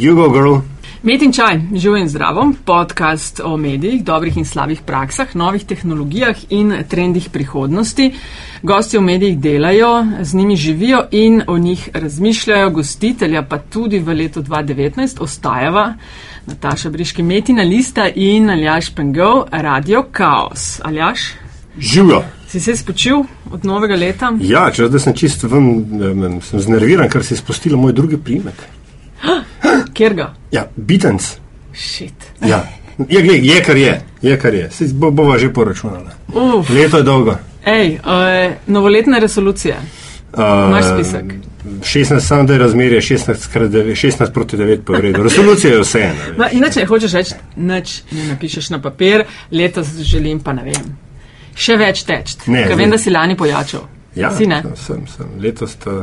Jugo Girl. Met in čaj, živo in zdravo, podcast o medijih, dobrih in slabih praksah, novih tehnologijah in trendih prihodnosti. Gosti v medijih delajo, z njimi živijo in o njih razmišljajo, gostitelja pa tudi v letu 2019 ostajava Nataša Briški, Metina Lista in Aljaš Pengov, Radio Chaos. Aljaš? Živijo. Si se spočil od novega leta? Ja, če zdaj sem čist ven, sem znerviran, ker si spustila moj drugi primek. Kjer ga? Ja, Beatles. Šit. Ja. Je, je, je, kar je, je, kar je. Saj bo, bova že poračunala. Uf. Leto je dolgo. Ej, uh, novoletne resolucije. Uh, Imaš spisek? 16, samo da je razmerje 16, krat 9, 16 proti 9 pa v redu. Resolucija je vse ena. No, inače, hočeš reči, nič ne napišeš na papir, letos želim pa ne vem. Še več teč. Ker vem, da si lani pojačal. Ja, Si ne? sem, sem. Letos sta,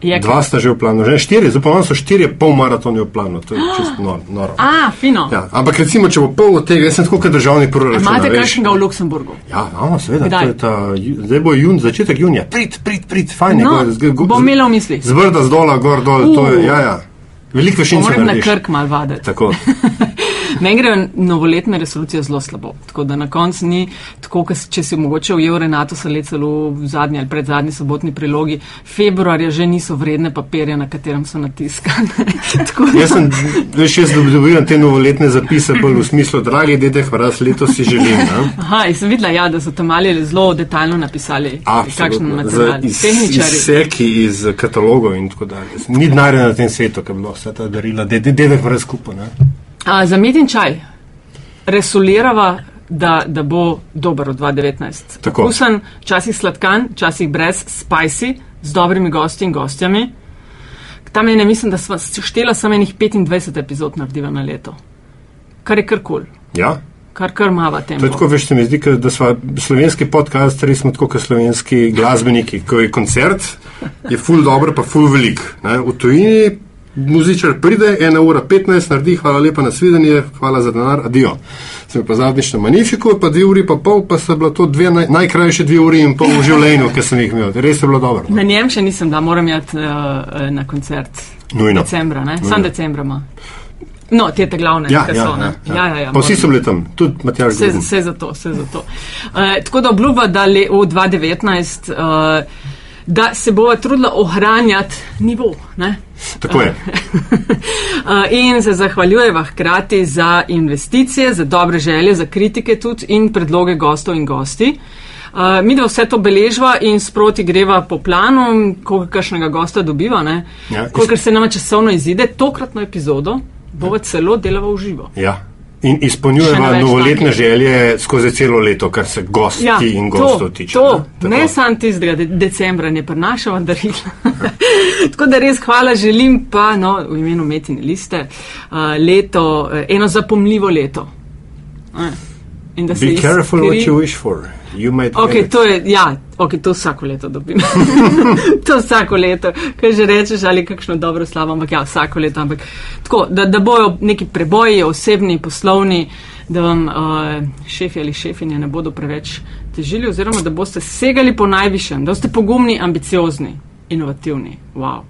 Je dva sta že v planu, že štiri, zdaj pa imam so štiri pol maratoni v planu, to je čisto nor, noro. A, fino. Ja, ampak recimo, če bo pol od tega, jaz sem tako kot državni proračun. Imate kakšnega v Luksemburgu? Ja, no, seveda. Kdaj? Ta, zdaj bo jun, začetek junija. Prid, prid, prid, fajn. No, gor, zg- go- bom imela v mislih. Z vrda, z dola, gor, dol, to je, Uh. ja, ja. Veliko vešin se Moram na krk mal vaditi. Tako. Meni grejo novoletne resolucije zelo slabo. Tako da na koncu ni tako, kot če si mogoče ujel Renato Sale celo v zadnji ali predzadnji sobotni prilogi. Februarja že niso vredne papirja, na katerem so natiskane. Jaz sem, veš, jaz dobivam te novoletne zapise bolj v smislu, dragi dede, hvala, letos si želim. Ne? Aha, in sem videla, ja, da so tam mali zelo detaljno napisali, kakšen material. Iz- Tehničari. Izseki iz katalogov in tako dalje. Ni denarja na tem svetu, bi bilo vse ta darila, dede, dede, hvala skupaj. ne. A, za med in čaj resulirava, da, da bo dober v 2019. Tako. Okusen, včasih sladkan, včasih brez, spicy, z dobrimi gosti in gostjami. Tam je, ne mislim, da smo štela samo enih 25 epizod narediva na leto. Kar je kar kul, cool. Ja, kar kar mava. To je tako, veš, se mi zdi, da smo slovenski podcasterji, smo tako kot slovenski glasbeniki. Ko je koncert, je full dobro, pa full velik. Ne? V tujini muzičar pride, ena ura 15, naredi, hvala lepa na svidenje, hvala za denar, adijo. Sem pa zadnjič na Magnifiku, pa dve uri pa pol, pa so bila to dve naj, najkrajše dve uri in pol v življenju, ki sem jih imel. Res je bilo dobro. Na njem še nisem, da moram jati uh, na koncert. Nujno. Decembra, ne? Nujno. Sam decembra ima. No, te te glavne, Ja, ki ja, so. ne. ja, ja, ja, ja, Pa vsi so bili tam, tudi Matjaž Vse, vse za to, vse za to. Uh, tako da obljuba, da le v 2019, uh, da se bova trudila ohranjati nivo. Ne? Tako je. In se zahvaljujeva hkrati za investicije, za dobre želje, za kritike tudi in predloge gostov in gosti. Uh, mi da vse to beležva in sproti greva po planu, koliko kakšnega gosta dobiva, ne? Ja, koliko se nama časovno izide, tokratno epizodo bova celo delava v živo. Ja. In ne več novoletne želje skozi celo leto, kar se gosti Ja, in gostov to, tiče. to, Tako. ne samo tistega de decembra, ne prinašava darila. Tako da res hvala, želim pa no, v imenu Metine liste uh, leto, uh, eno zapomljivo leto. Uh, Be careful iskri- what you wish for. You might Ok, get it. to je, ja, ok, to vsako leto dobim. to vsako leto, kaj že rečeš, ali kakšno dobro slavo, ampak ja, vsako leto. Ampak tako, da, da bojo neki preboji, osebni, poslovni, da vam uh, šefi ali šefinje ne bodo preveč težili, oziroma da boste segali po najvišjem, da boste pogumni, ambiciozni, inovativni. Wow.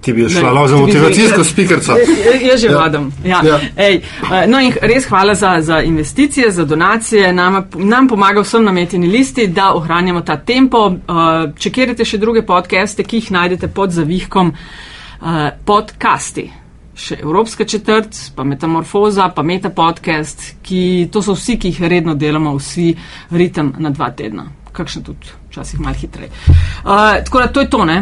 Ti bi šla za ti bi motivacijsko spikerco. Ja, Jaz že Ja. vadam. Ja. Ja. Ej, eh, no in res hvala za, za investicije, za donacije. Nam, nam pomaga vsem na metini listi, da ohranjamo ta tempo. Eh, Čekirajte še druge podcaste, ki jih najdete pod zavihkom eh, podcasti. Še Evropska četrt, pa Metamorfoza, pa Meta podcast, ki to so vsi, ki jih redno delamo, vsi ritem na dva tedna. Kakšen tudi, včasih malo hitreje. Uh, tako da to je to, ne?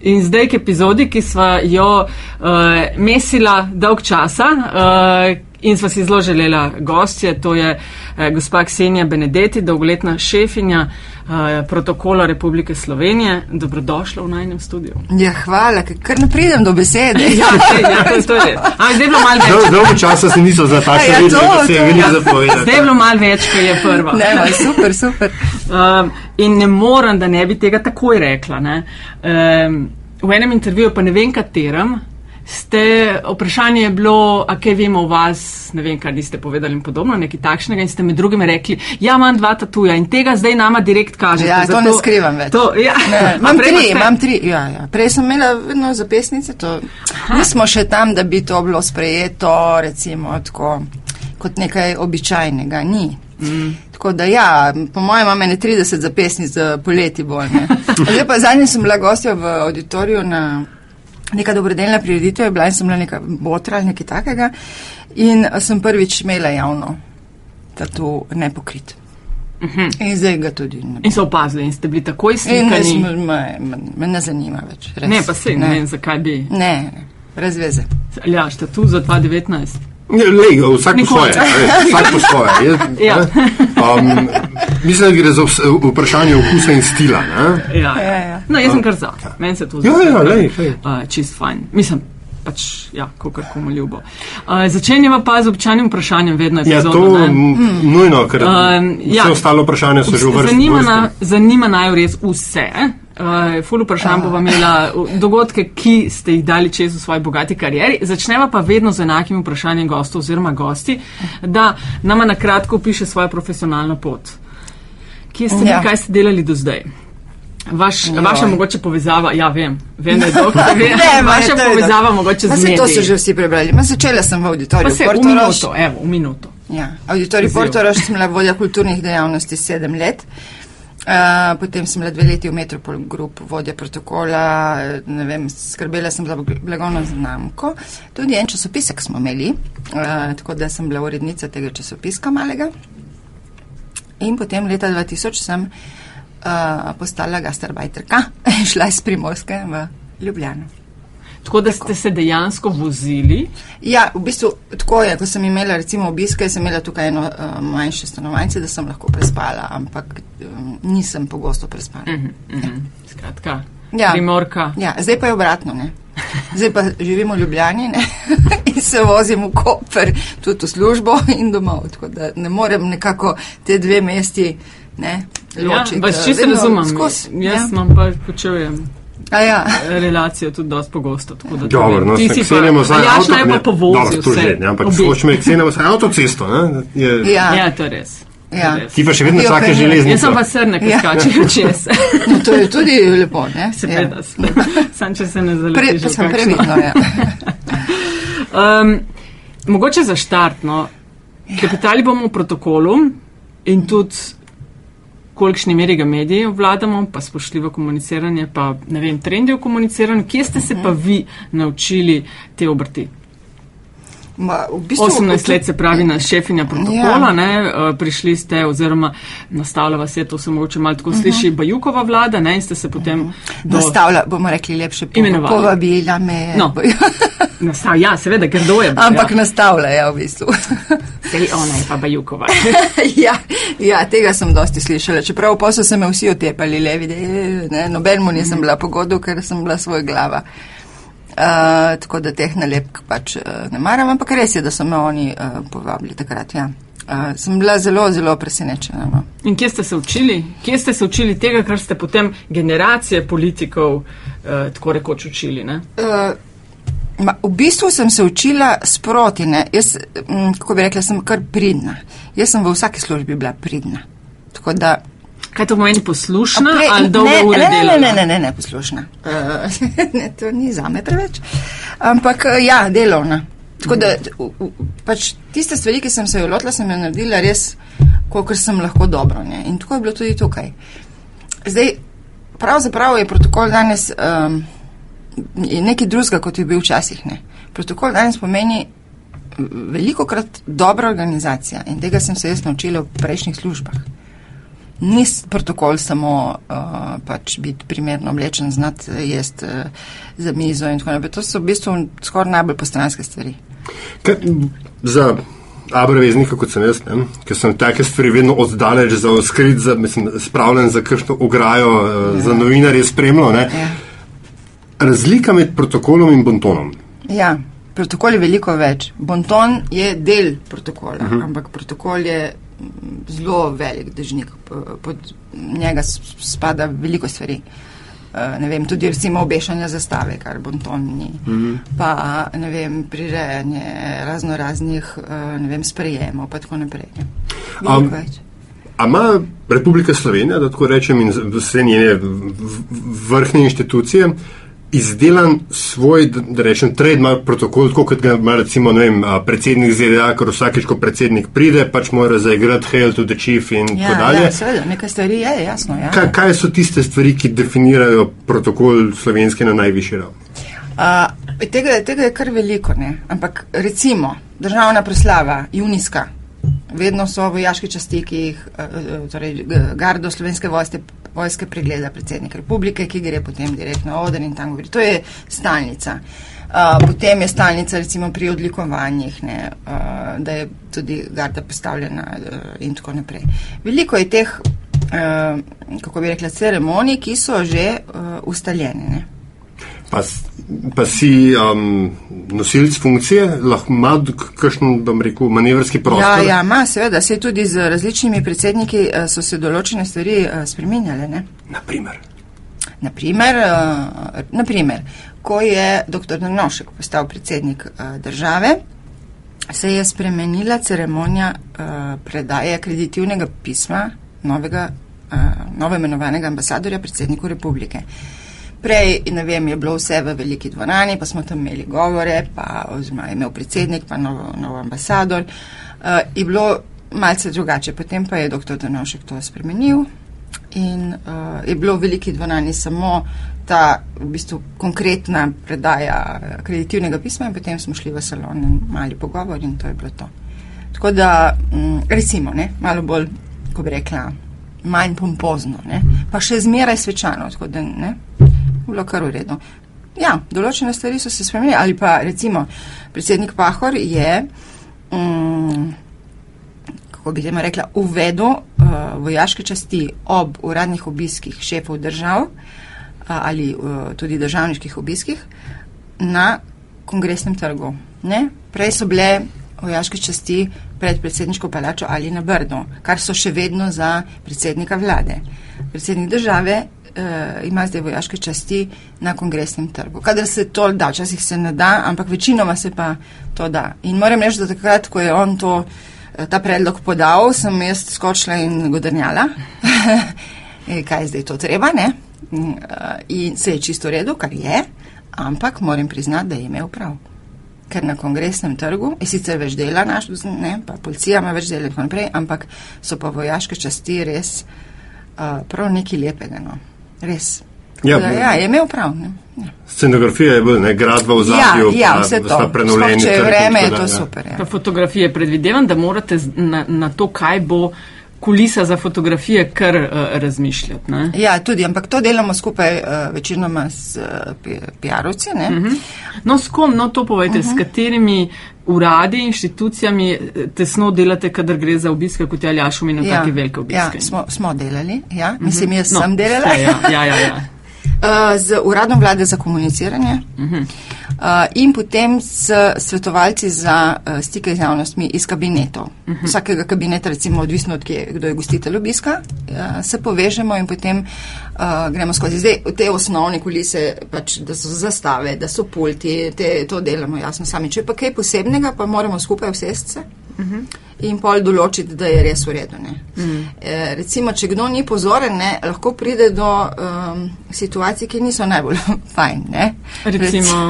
In zdaj k epizodi, ki sva jo uh, mesila dolg časa uh, in sva si zelo želela gostje, to je uh, gospa Ksenija Benedetti, dolgoletna šefinja uh, protokola Republike Slovenije. Dobrodošla v najnem studiu. Ja, hvala, ker kar ne pridem do besede. Ja, sej, ja, to, to je res. Ampak zdaj je bilo malo več. Dolgo časa se niso za tako Ja, da se je veliko Zdaj je bilo malo več, kot je prva. Ne, ma, super, super. Um, in ne morem, da ne bi tega takoj rekla. Ne? Um, v enem intervjuju, pa ne vem katerem, ste, vprašanje je bilo, a kaj vemo o vas, ne vem, kaj niste povedali in podobno, nekaj takšnega in ste med drugim rekli, ja, imam dva tatuja in tega zdaj nama direkt kažete. Ja, to zato- ne skrivam več. To, ja. Ne, Ma imam tri, ste- imam tri. Ja, ja. Prej sem imela vedno zapisnice, to nismo še tam, da bi to bilo sprejeto, recimo, tako, kot nekaj običajnega. Ni. Mm. Tako da ja, po mojem imam ene 30 zapisnic za poleti bolj. Zdaj pa zadnji sem bila gostja v auditoriju na neka dobrodelna prireditev, je bila in sem bila neka botra nekaj takega in sem prvič imela javno tatu nepokrit. Uh -huh. In zdaj ga tudi ne In so opazili in ste bili takoj In ne, slikani. sm- me, me, me ne zanima več. Res. Ne, pa se ne vem, zakaj bi. Ne, ne, brez veze. Ja, štatu za 2019. Ne, Lej, vsak po svoje. Vsak po svoje. Jaz, Ja. ne, um, mislim, da gre za vprašanje okusa in stila. Ne? Ja, Ja, ja. ja. No, jaz sem kar za. Meni se to zdi. Ja, ja, lej, lej. Uh, čist fajn. Mislim, pač, ja, kako komu ljubo. Uh, začenjava pa z običajnim vprašanjem, vedno je Ja, to m, nujno, ker Um, ja. vse ostalo vprašanje so že v vrsti. Zanima, na, zanima naj res vse. Uh, ful vprašanj bova imela dogodke, ki ste jih dali čez v svoji bogati karieri. Začneva pa vedno z enakim vprašanjem gostov oziroma gosti, da nama na kratko opiše svojo profesionalno pot. Kje ste bili, Ja. kaj ste delali do zdaj? Vaš, Joj. vaša mogoče povezava, ja vem, vem, da je dolgo, ve, Ne, ma, vaša je povezava dobro. mogoče z se to so že vsi prebrali. Ma začela sem v auditoriju se v minuto, evo, v minuto. Ja, auditorij Izziv. Portorož sem bila vodja kulturnih dejavnosti sedem let. Uh, potem sem bila dve leti v Metropol Group, vodja protokola, ne vem, skrbela sem za bl- blagovno znamko. Tudi en časopisek smo imeli, uh, tako da sem bila urednica tega časopiska malega. In potem leta 2000 sem uh, postala gastarbajterka šla iz Primorske v Ljubljano. Tako da ste se dejansko vozili. Ja, v bistvu tako je, ko sem imela recimo obiske, sem imela tukaj eno uh, manjše stanovanje, da sem lahko prespala, ampak um, nisem pogosto prespala. Uh -huh, uh -huh. Skratka, Ja. primorka. Ja, zdaj pa je obratno, ne. Zdaj pa živim v Ljubljani ne? in se vozim v Koper, tudi v službo in domov, tako da ne morem nekako te dve mesti ne, Ja, ločiti. vas čisto Vedno razumem. skozi, Jaz ja. imam pa počujem A ja. relacijo tudi dosti pogosto. tako da to Dobro, no, Ti si pa, Aljaš avto, naj pa ne, povozi dobro, to vse. že, ne, ampak obe. hočemo cenimo vsaj avtocesto, ne? Je, Ja. Ja, to je res. Ja. Res. Ti pa še vedno čakaš ne. železnico. Jaz sem pa srne, ki Ja. skačejo čez. No, to je tudi lepo, ne? Seveda, Ja. seveda. Sam če se ne Pre, zaletiš. v sem previdno, ja. Um, mogoče za štart, no, kapitali bomo v protokolu in tudi kolikšni meri ga mediji obvladamo, pa spoštljivo komuniciranje, pa ne vem, trendi v komuniciranju. Kje ste se pa vi naučili te obrti? Ma, v bistvu, 18 let se pravi na šefinja protokola, Ja. ne, eh, prišli ste oziroma nastavlja vas je, to se mogoče malo tako sliši, Bajukova vlada, ne, in ste se potem do, Nastavlja, bomo rekli lepše, Imenovali. povabila me. No. nastav, ja, seveda, ker do je. Ampak ja. nastavlja, ja, v bistvu. Sej ona je pa Bajukova. ja, ja, tega sem dosti slišala. Čeprav so se me vsi otepali, levi, da je, ne, noben mu nisem bila pogodu, ker sem bila svoj glava. Uh, tako da teh nalepk pač uh, ne maram, ampak res je, da so me oni uh, povabili takrat. Ja. Uh, sem bila zelo, zelo presenečena. No. In kje ste se učili? Kje ste se učili tega, kar ste potem generacije politikov eh, tako rekoč učili? Ne? Uh, ma, v bistvu sem se učila sproti. Ne? Jaz, mm, kako bi rekla, sem kar pridna. Jaz sem v vsaki službi bila pridna. Tako da Kaj to pomeni poslušna Prej- ali dolge ne, ure ne, ne, delala? ne, ne, ne, ne, poslušna. Uh, ne, to ni za me preveč. Ampak eh, ja, delovna. Tako da v- v- pač tiste stvari, ki sem se jo lotila, sem jo naredila res, kolikor sem lahko dobro. Ne? In tako je bilo tudi tukaj. Zdaj, pravzaprav je protokol danes um, je nekaj drugega, kot je bil včasih. Ne? Protokol danes pomeni veliko krat dobra organizacija in tega sem se jaz naučila v prejšnjih službah ni protokol samo uh, pač biti primerno oblečen, znati jesti uh, za mizo in tako naprej. To so v bistvu skoraj najbolj postranske stvari. Kaj, za abreveznika, kot sem jaz, ne, ker sem take stvari vedno oddaleč za skrit, za, mislim, spravljen za kakšno ograjo, ja. za novinarje spremljal. Ja. Razlika med protokolom in bontonom. Ja, protokol je veliko več. Bonton je del protokola, uh -huh. ampak protokol je zelo velik dežnik. Pod njega spada veliko stvari. Uh, ne vem, tudi recimo obešanje zastave, kar bonton ni, mm -hmm. pa ne vem, prirejanje razno raznih, uh, ne vem, sprejemov, pa tako naprej. Um, ima Republika Slovenija, da tako rečem, in vse njene vrhne inštitucije, izdelan svoj, da rečem, trademark protokol, tako kot ga ima recimo vem, predsednik ZDA, ker vsakeč, ko predsednik pride, pač mora zaigrati Hail to the Chief in ja, tako dalje. Ja, seveda, nekaj stvari je, jasno. Ja. Kaj, kaj so tiste stvari, ki definirajo protokol slovenski na najvišji ravni? Uh, tega, tega je kar veliko, ne? ampak recimo državna proslava, junijska, vedno so vojaški časti, ki jih, torej gardo slovenske vojske vojske pregleda predsednik republike, ki gre potem direktno odr in tam govori. To je stalnica. Uh, potem je stalnica recimo pri odlikovanjih, ne, uh, da je tudi garda postavljena uh, in tako naprej. Veliko je teh, uh, kako bi rekla, ceremonij, ki so že uh, ustaljene. Ne. Pa, pa si um, nosilc funkcije, lahko ima kakšen, bom rekel, manevrski prostor? Ja, ja, ima, seveda, se tudi z različnimi predsedniki uh, so se določene stvari uh, spremenjale. Ne? Naprimer? Naprimer, uh, naprimer, ko je dr. Nošek postal predsednik uh, države, se je spremenila ceremonija uh, predaje kreditivnega pisma novega, uh, novo imenovanega ambasadorja predsedniku republike. Uh, Prej, ne vem, je bilo vse v veliki dvorani, pa smo tam imeli govore, pa oziroma je imel predsednik, pa nov, nov ambasador. Uh, je bilo malce drugače, potem pa je dr. Danošek to spremenil in uh, je bilo v veliki dvorani samo ta v bistvu konkretna predaja kreditivnega pisma in potem smo šli v salon in mali pogovor in to je bilo to. Tako da, um, recimo, ne, malo bolj, ko bi rekla, manj pompozno, ne, pa še zmeraj svečano, tako da ne bilo kar v redu. Ja, določene stvari so se spremenile, ali pa recimo predsednik Pahor je, um, kako bi temu rekla, uvedel uh, vojaške časti ob uradnih obiskih šefov držav uh, ali uh, tudi državniških obiskih na kongresnem trgu. Ne? Prej so bile vojaške časti pred predsedniško palačo ali na Brdo, kar so še vedno za predsednika vlade. Predsednik države uh, ima zdaj vojaške časti na kongresnem trgu. Kadar se to da, včasih se ne da, ampak večinoma se pa to da. In moram reči, da takrat, ko je on to, uh, ta predlog podal, sem jaz skočila in godrnjala, kaj je zdaj to treba, ne? Uh, in se je čisto v redu, kar je, ampak moram priznati, da je imel prav. Ker na kongresnem trgu je sicer več dela, naš, ne, pa policija ima več dela in tako naprej, ampak so pa vojaške časti res uh, prav nekaj lepega. No. Res. Ja, da, ja, je imel prav. Ja. Scenografija je bila, gradba v zadju, ja, ja, vse to. Prenovljeni. Če je vreme, je to ja. super. Ja. Fotografije predvidevam, da morate na, na to, kaj bo kulisa za fotografije, kar uh, razmišljati. Ne? Ja, tudi, ampak to delamo skupaj uh, večinoma s uh, PR-ovci. Uh mhm. -huh. No, s kom, no to povejte, uh -huh. s mhm. katerimi uradi, inštitucijami tesno delate, kadar gre za obiske, kot je Aljaš omenil, ja, take velike obiske? Ja, smo, smo delali, ja. mislim, jaz no, sem delala. Ja, ja, ja, ja. Uh, z uradom vlade za komuniciranje uh -huh. uh, in potem s svetovalci za uh, stike z javnostmi iz kabinetov. Uh -huh. Vsakega kabineta, recimo odvisno od kje, kdo je gostitelj obiska, se povežemo in potem gremo skozi. Zdaj, te osnovne kulise, pač, da so zastave, da so pulti, te, to delamo jasno sami. Če pa kaj posebnega, pa moramo skupaj vsesti se. Uh -huh in pol določiti, da je res v redu. Mm. E, recimo, če kdo ni pozoren, ne, lahko pride do um, situacij, ki niso najbolj fajn. Ne. Recimo.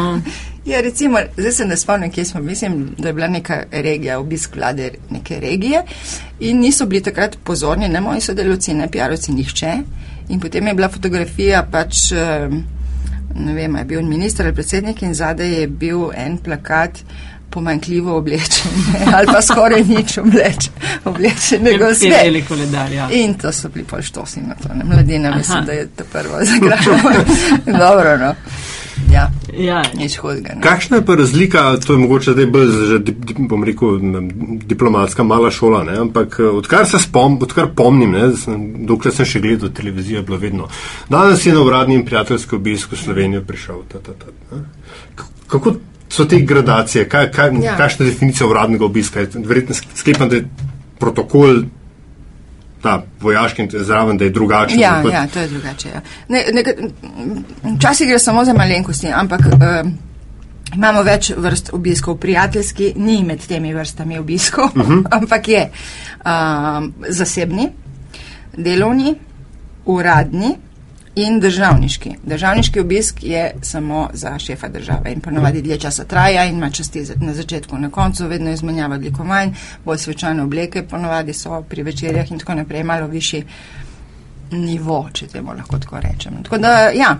Ja, recimo, zdaj se ne spomnim, kje smo, mislim, da je bila neka regija, obisk vlade neke regije in niso bili takrat pozorni, ne moji sodelovci, ne pijarovci, nihče. In potem je bila fotografija pač, um, ne vem, je bil minister ali predsednik in zadaj je bil en plakat, pomankljivo oblečen ali pa skoraj nič obleč, oblečenega vse. Ja. In to so bili pol štosi na to, ne mladina, mislim, da je to prvo zagrajalo. Dobro, no. Ja, ja. nič hudega. Kakšna je pa razlika, to je mogoče zdaj bolj, že, bom rekel, diplomatska mala šola, ne? ampak eh, odkar se spom, odkar pomnim, ne, dokler sem še gledal televizijo, je bilo vedno. Danes je na uradni in prijateljski obisk v Slovenijo prišel. Ta, ta, ta, Kako so te gradacije, kaj, kaj, ja. kakšna je definicija uradnega obiska? Verjetno sklepam, da je protokol ta vojaški zraven, da je drugačen. Ja, kot- ja, to je drugače. Ja. Ne, neka, včasih gre samo za malenkosti, ampak uh, imamo več vrst obiskov. Prijateljski ni med temi vrstami obiskov, uh -huh. ampak je uh, zasebni, delovni, uradni. In državniški. Državniški obisk je samo za šefa države in ponovadi dlje časa traja in ima časti na začetku, na koncu, vedno izmenjava odlikovanj, bolj svečane obleke, ponovadi so pri večerjah in tako naprej, malo višji nivo, če temu lahko tako rečem. Tako da, ja,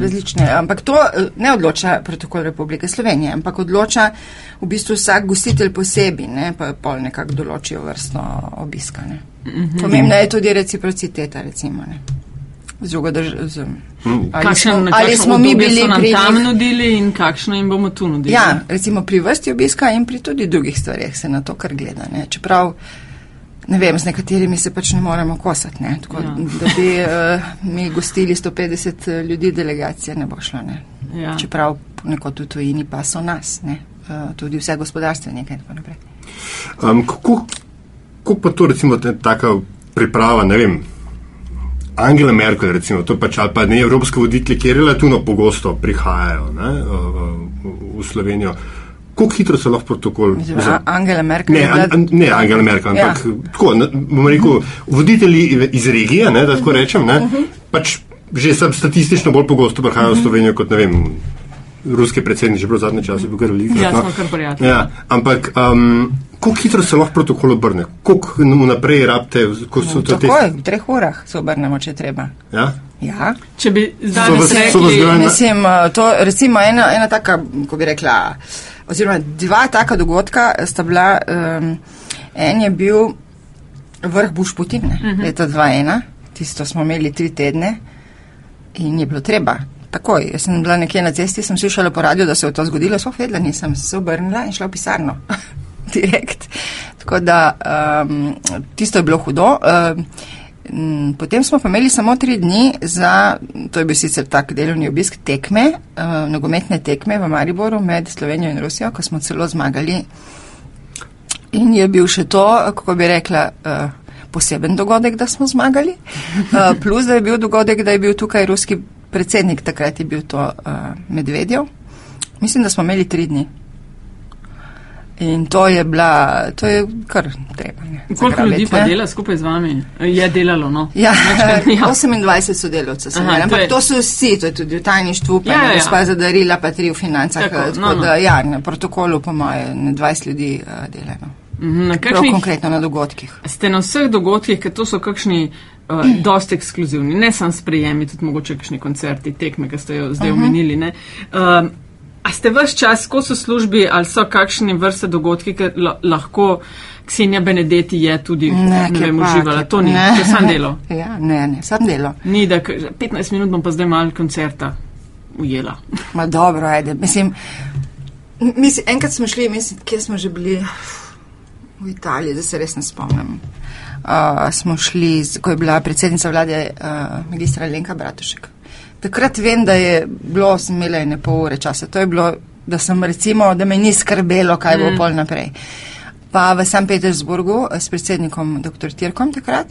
različne. Ampak to eh, ne odloča protokol Republike Slovenije, ampak odloča v bistvu vsak gostitelj posebej, ne, pa pol nekako določijo vrsto obiska. Ne. Pomembna je tudi reciprociteta, recimo. Ne. Z državo. z- Ali, Kakšen, smo, ali smo mi bili tam njih? nudili in kakšno jim bomo tu nudili. Ja, recimo pri vrsti obiska in pri tudi drugih stvarih se na to kar gleda. Ne. Čeprav, ne vem, z nekaterimi se pač ne moremo kosati. Ne. Tako, Ja. Da bi uh, mi gostili 150 ljudi delegacije, ne bo šlo. Ne. Ja. Čeprav nekod v tujini pa so nas, ne. Uh, tudi vse gospodarstvenike in tako naprej. Um, kako, kako pa to, recimo, ta, taka priprava, ne vem, Angela Merkel, recimo, to pač ali pa ne evropske voditelje, ki relativno pogosto prihajajo ne, uh, v Slovenijo. Kako hitro se lahko protokol. Mislim, za- Angela Merkel Ne, an, an, ne Angela Merkel, Ja. ampak ja. tako, bomo rekel, voditelji iz regije, ne, da tako rečem, ne, pač že sam statistično bolj pogosto prihajajo v Slovenijo kot, ne vem, ruski predsednik, že prav zadnje čase je bil kar veliko. Ja, smo kar prijatelji. Ja, ampak um, kako hitro se lahko protokol obrne? Koliko vnaprej rabite, ko so to te... Takoj, v treh urah se obrnemo, če treba. Ja? Ja. Če bi danes vas rekli, Na- Mislim, eh, to recimo ena, ena taka, ko bi rekla, oziroma dva taka dogodka sta bila, um, en je bil vrh Bušputine, uh -huh. leta 2001, tisto smo imeli tri tedne in je bilo treba. Takoj, jaz sem bila nekje na cesti, sem slišala po radiju, da se je to zgodilo, so vedela, nisem se obrnila in šla v pisarno. Direkt. Tako da um, tisto je bilo hudo. Um, Mm, Potem smo pa imeli samo tri dni za, to je bil sicer tak delovni obisk, tekme, uh, nogometne tekme v Mariboru med Slovenijo in Rusijo, ko smo celo zmagali. In je bil še to, kako bi rekla, uh, poseben dogodek, da smo zmagali. Uh, plus, da je bil dogodek, da je bil tukaj ruski predsednik, takrat je bil to uh, Medvedjev. Mislim, da smo imeli tri dni. In to je bila, to je kar treba. ne, koliko ljudi zagrabiti, pa ne. dela skupaj z vami? Je delalo, no. Ja, Večkrat, ja. 28 sodelavcev sem Aha, imela, to ampak je- to so vsi, to je tudi v tajništvu, pa Ja, ja, ja, gospa zadarila, pa tri v financah. Tako, Tako, no, no. da, ja, na protokolu po moje ne 20 ljudi uh, dela. No. Mhm, Na kakšnih konkretno na dogodkih. ste na vseh dogodkih, ker to so kakšni uh, dosti ekskluzivni, ne samo sprejemi, tudi mogoče kakšni koncerti, tekme, ki ste jo zdaj uh -huh. omenili. ne. Um, a ste vse čas, ko so v službi, ali so kakšne vrste dogodki, ki la, lahko Ksenija Benedetti je tudi ne, ne vem, uživala? To ni, to je sam delo. Ja, ne, ne, sam delo. Ni, da k- 15 minut bom pa zdaj mal koncerta ujela. Ma dobro, ajde. Mislim, mislim, enkrat smo šli, mislim, kje smo že bili v Italiji, da se res ne spomnim. Uh, smo šli, ko je bila predsednica vlade uh, magistra Lenka Bratušek. Takrat vem, da je bilo, sem imela ene pol ure časa. To je bilo, da sem recimo, da me ni skrbelo, kaj bo Mm. pol naprej. Pa v St. Petersburgu s predsednikom dr. Tirkom takrat.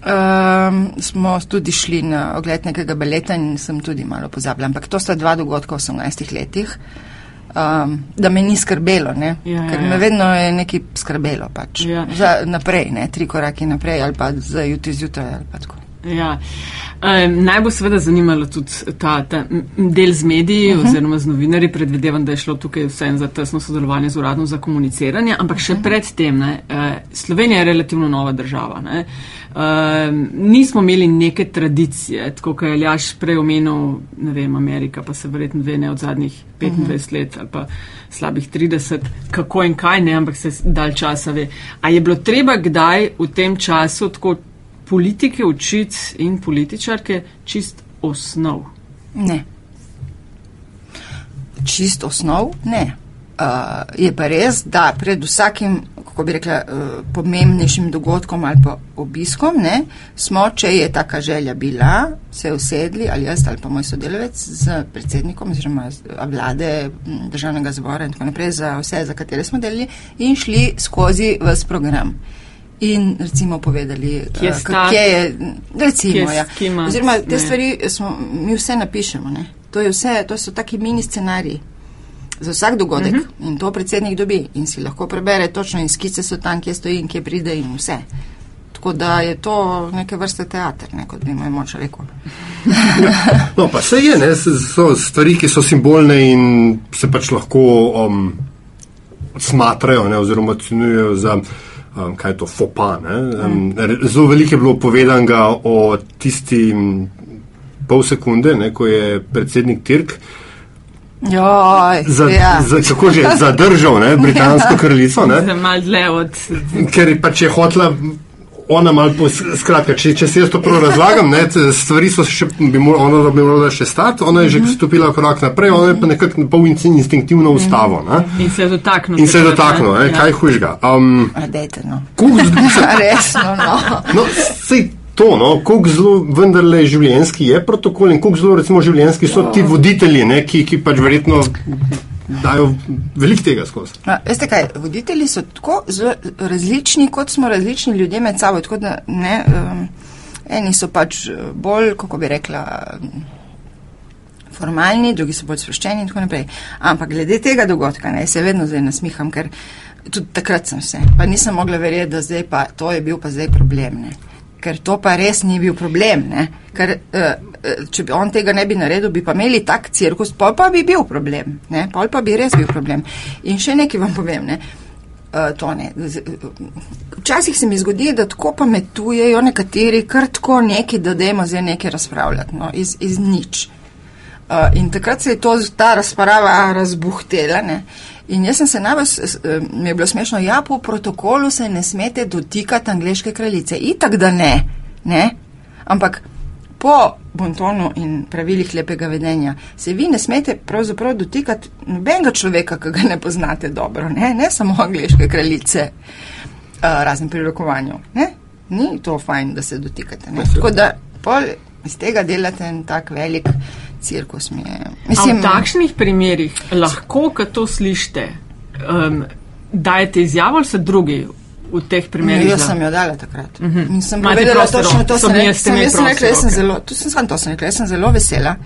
Um, smo tudi šli na ogled nekega baleta in sem tudi malo pozabila, ampak to sta dva dogodka v 18 letih, um, da me ni skrbelo, ne? Ja, ker ja, ja. me vedno je nekaj skrbelo pač. Ja. Za naprej, ne? tri korake naprej ali pa za jutri zjutraj ali pa tako. Ja. Um, naj bo seveda zanimalo tudi ta, ta del z mediji uh -huh. oziroma z novinarji. Predvidevam, da je šlo tukaj vsem za tesno sodelovanje z uradom za komuniciranje, ampak še predtem, ne, uh, Slovenija je relativno nova država. Ne. Um, nismo imeli neke tradicije, tako kot je Aljaš prej omenil, ne vem, Amerika, pa se verjetno ve ne od zadnjih 25 uh -huh. let ali pa slabih 30, kako in kaj ne, ampak se dalj časa ve. A je bilo treba kdaj v tem času tako politike učiti in političarke čist osnov. Ne. Čist osnov? Ne. Uh, je pa res, da pred vsakim, kako bi rekla, uh, pomembnejšim dogodkom ali pa obiskom, ne, smo, če je taka želja bila, se usedli ali jaz ali pa moj sodelavec z predsednikom oziroma vlade državnega zbora in tako naprej za vse, za katere smo delili in šli skozi vse program. In recimo povedali, Kje eh, sta? kje je, recimo, Kje- ja. kje ima- Oziroma, te ne. stvari smo, mi vse napišemo, ne. To, je vse, to so taki mini scenariji za vsak dogodek uh -huh. in to predsednik dobi in si lahko prebere točno in skice so tam, kje stoji in kje pride in vse. Tako da je to neke vrste teater, ne, kot bi moj moč rekel. No, pa se je, ne, so stvari, ki so simbolne in se pač lahko um, smatrajo, ne, oziroma ocenjujejo za, um, kaj je to, fopa. Ne. Um, zelo veliko je bilo povedanega o tisti pol sekunde, ne, ko je predsednik Tirk Joj, za, ja. za, kako že, zadržal ne, britansko kraljico. Ne. Zdaj malo dlje od. ker pač je hotla. Ona malo, pos, skratka, če, če se jaz to prav razlagam, ne, stvari so še, bi morala, ona bi morala še stati, ona je že stopila korak naprej, ona je pa nekako pol in- instinktivno ustavo. Ne, In se je dotaknil. in se je takrat, dotaknil, ne, Ja. kaj hujžga. Um, dejte, no. z- Resno, no. no, sej to, no, koliko zelo vendarle življenjski je protokol in koliko zelo recimo življenjski so ti voditelji, ne, ki, ki pač verjetno dajo veliko tega skozi. A, veste kaj, voditelji so tako različni, kot smo različni ljudje med sabo. Tako da ne, um, eni so pač eh, bolj, kako bi rekla, formalni, drugi so bolj sproščeni in tako naprej. Ampak glede tega dogodka, ne, se vedno zdaj nasmiham, ker tudi takrat sem se, pa nisem mogla verjeti, da zdaj pa to je bil pa zdaj problem. Ne. Ker to pa res ni bil problem. Ne? Ker, uh, uh, če bi on tega ne bi naredil, bi pa imeli tak cirkus, pol pa bi bil problem. Ne? Pol pa bi res bil problem. In še nekaj vam povem. Ne? Uh, to ne. Včasih se mi zgodi, da tako pametujejo nekateri, kar tako neki, da dajmo zdaj nekaj razpravljati, no, iz, iz nič. Uh, in takrat se je to, ta razprava razbuhtela. Ne? In jaz sem se najbolj, s- s- eh, mi je bilo smešno, ja, po protokolu se ne smete dotikati angliške kraljice. Itak da ne, ne? Ampak po bontonu in pravilih lepega vedenja se vi ne smete pravzaprav dotikati nobenega človeka, ki ga ne poznate dobro, ne, ne samo angliške kraljice, uh, razen pri rokovanju. Ne? Ni to fajn, da se dotikate. Ne? Tako da pol iz tega delate en tak velik cirkus. Mi je. Mislim, v takšnih primerih lahko, ko to slišite, um, dajete izjavo ali se drugi v teh primerih? No, jaz sem jo dala takrat. Mm -hmm. Sem Imate povedala proste točno to. Sem, jaz sem, jaz sem rekla, jaz sem zelo, to sem samo to sem rekla, jaz sem zelo vesela,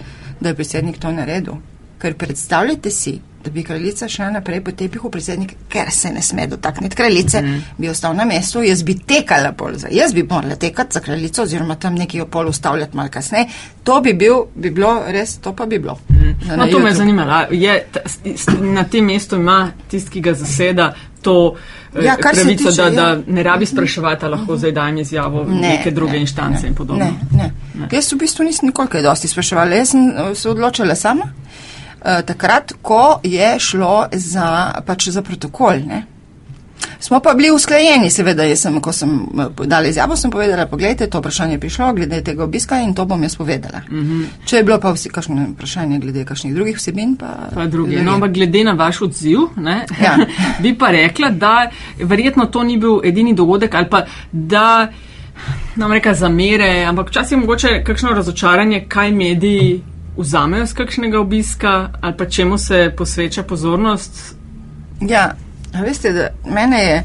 da je predsednik to naredil. Ker predstavljajte si, da bi kraljica šla naprej po tepihu, predsednik, ker se ne sme dotakniti kraljice, mm. bi ostal na mestu, jaz bi tekala pol za, jaz bi morala tekati za kraljico oziroma tam nekaj jo pol ustavljati malo kasneje. To bi, bil, bi bilo res, to pa bi bilo. Na- No, na to me YouTube. zanima. a Je, s- na tem mestu ima tisti, ki ga zaseda, to eh, Ja, kar se pravico, tiče, da, da ja. ne rabi spraševati, lahko zdaj dajem izjavo Ne, neke druge ne, inštance ne, in podobno. Ne, ne. ne. Jaz v bistvu nisem nikoli kaj dosti spraševala. Jaz sem eh, se odločila sama, takrat, ko je šlo za, pač za protokol. Ne. Smo pa bili usklajeni, seveda, jaz sem, ko sem eh, dala izjavo, sem povedala, pogledajte, to vprašanje je prišlo glede tega obiska in to bom jaz povedala. Mm -hmm. Če je bilo pa vsi kakšno vprašanje glede kakšnih drugih vsebin, pa. Pa drugi. No, ampak glede na vaš odziv, ne, Ja. bi pa rekla, da verjetno to ni bil edini dogodek ali pa da nam reka zamere, ampak včasih je mogoče kakšno razočaranje, kaj mediji vzamejo z kakšnega obiska ali pa čemu se posveča pozornost. Ja, veste, da mene je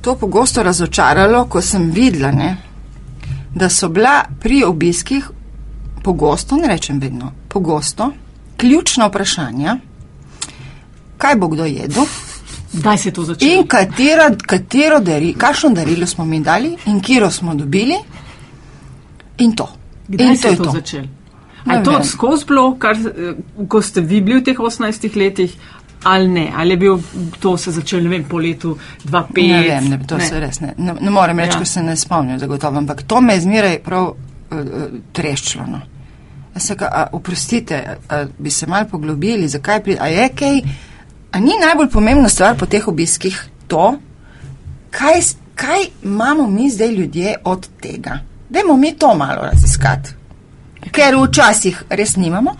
to pogosto razočaralo, ko sem videla, ne, da so bila pri obiskih pogosto, ne rečem vedno, pogosto, ključna vprašanja, kaj bo kdo jedel Kdaj se je to začelo? in katero, katero dari, kakšno darilo smo mi dali in kiro smo dobili in to. Kdaj in se je to, to. začelo? Ali je to vem. skozi bilo, kar, eh, ko ste vi bili v teh 18 letih, ali ne? Ali je bil to se začelo, ne vem, po letu 2005? Ne vem, ne, to ne. se res ne. Ne, ne morem reči, Ja. ker se ne spomnim zagotovo, ampak to me je zmeraj prav uh, treščilo. No. Se, a, oprostite, a, bi se mal poglobili, zakaj pri, a je kaj, a ni najbolj pomembna stvar po teh obiskih to, kaj, kaj imamo mi zdaj ljudje od tega. Dajmo mi to malo raziskati. Ker včasih res nimamo,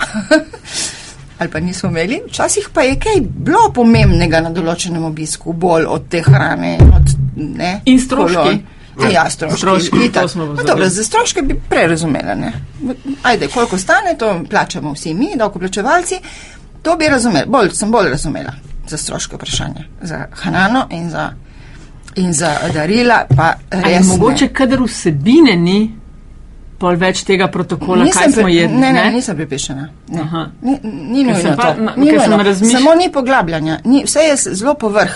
ali pa nismo imeli, včasih pa je kaj bilo pomembnega na določenem obisku, bolj od te hrane. Od, ne, In stroški. kolon. Ja, stroški. Stroški, smo No, dobro, za stroške bi prej razumela. Ne? Ajde, koliko stane, to plačamo vsi mi, davkoplačevalci. To bi razumela, bolj, sem bolj razumela za stroške vprašanja, za hrano in za In za darila pa Ali res. mogoče, ne. kadar vsebine ni, pol več tega protokola, kaj Nisem smo pri- jedli? Ne, ne, nisem pripišena. Ne. Aha. Ni, ni nujno pa- to. Ni nujno. razmišlj- Samo ni poglabljanja. Ni, vse je zelo povrh.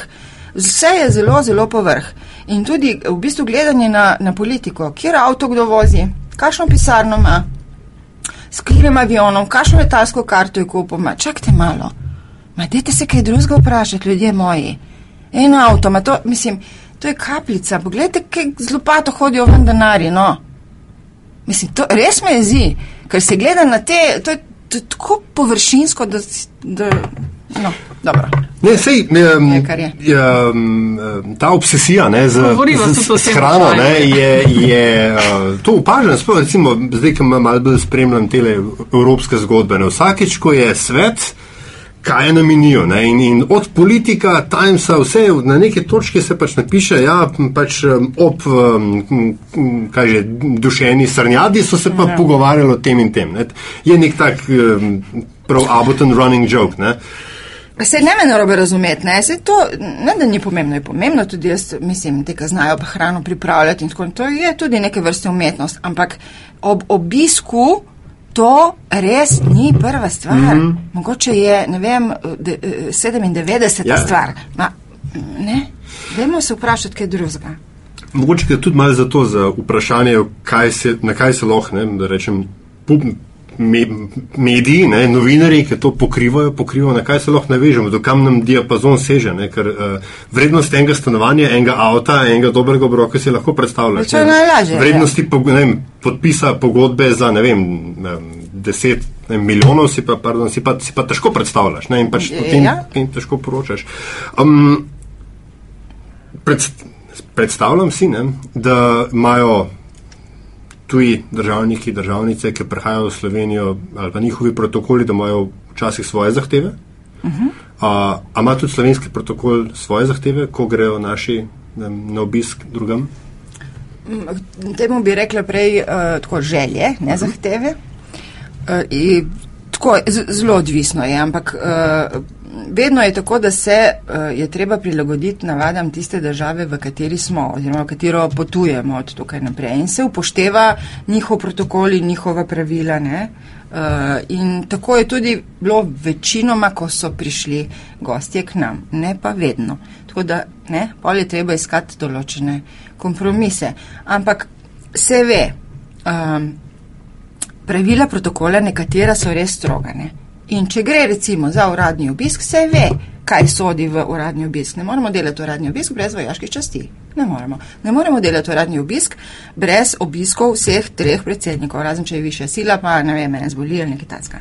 Vse je zelo, zelo povrh. In tudi v bistvu gledanje na, na politiko, kjer avto kdo vozi, kakšno pisarno ima, s katerim avionom, kakšno letalsko karto je kupil. Ma, čakajte malo. Ma, dajte se kaj drugega vprašati, ljudje moji. En avto, ma to, mislim, to je kapljica. Poglejte, kaj z lopato hodijo ven denarji, no. Mislim, to res me jezi, ker se gleda na te, to je, to je tako površinsko, da, da no, dobro. Ne, sej, um, Je, je. Um, ta obsesija ne, z, z, z hrano ne, je, je uh, to opaženo. Sploh recimo, zdaj, ko malo mal bolj spremljam te evropske zgodbe. Ne, vsakeč, ko je svet, kaj je na meniju. Ne, in, in od politika, Timesa, vse na neke točke se pač napiše, ja, pač ob kaj že, dušeni srnjadi so se pa ja. pogovarjali o tem in tem. Ne. Je nek tak prav aboten running joke. Ne. Se ne me narobe razumeti, ne, se to, ne da ni pomembno, je pomembno tudi jaz, mislim, te, ki znajo pa hrano pripravljati in tako, in to je tudi neke vrste umetnost, ampak ob obisku to res ni prva stvar. Mm -hmm. Mogoče je, ne vem, de, eh, 97. Ja. Stvar. Ma, ne, dajmo se vprašati kaj drugega. Mogoče je tudi malo zato za vprašanje, kaj se, na kaj se lahko, ne, da rečem, me, mediji, ne, novinari, ki to pokrivajo, pokrivajo, na kaj se lahko navežemo, do kam nam diapazon seže, ne, ker uh, vrednost enega stanovanja, enega avta, enega dobrega obroka si lahko predstavljaš. Ne. najlažje, ja. Vrednosti po, ne vem, podpisa pogodbe za, ne vem, deset ne, milijonov si pa, pardon, si, pa, si pa težko predstavljaš ne, in pač Ja. potem in težko poročaš. Um, pred, predstavljam si, ne, da imajo tuji državniki, državnice, ki prihajajo v Slovenijo, ali pa njihovi protokoli, da imajo včasih svoje zahteve. Uh -huh. A a ima tudi slovenski protokol svoje zahteve, ko grejo naši vem, na obisk drugam? Temu bi rekla prej uh, tako želje, ne zahteve. Uh, in tako, zelo odvisno je, ampak uh, vedno je tako, da se uh, je treba prilagoditi navadam tiste države, v kateri smo, oziroma v katero potujemo od tukaj naprej. In se upošteva njihov protokol in njihova pravila. Ne? Uh, in tako je tudi bilo večinoma, ko so prišli gostje k nam, ne pa vedno. Tako da, ne, pol je treba iskati določene kompromise. Ampak se ve, um, pravila protokola, nekatera so res strogane. In če gre recimo za uradni obisk, se ve, kaj sodi v uradni obisk. Ne moremo delati uradni obisk brez vojaških časti. Ne moremo. Ne moremo delati uradni obisk brez obiskov vseh treh predsednikov, razen če je višja sila, pa ne vem, mene zboli ali nekaj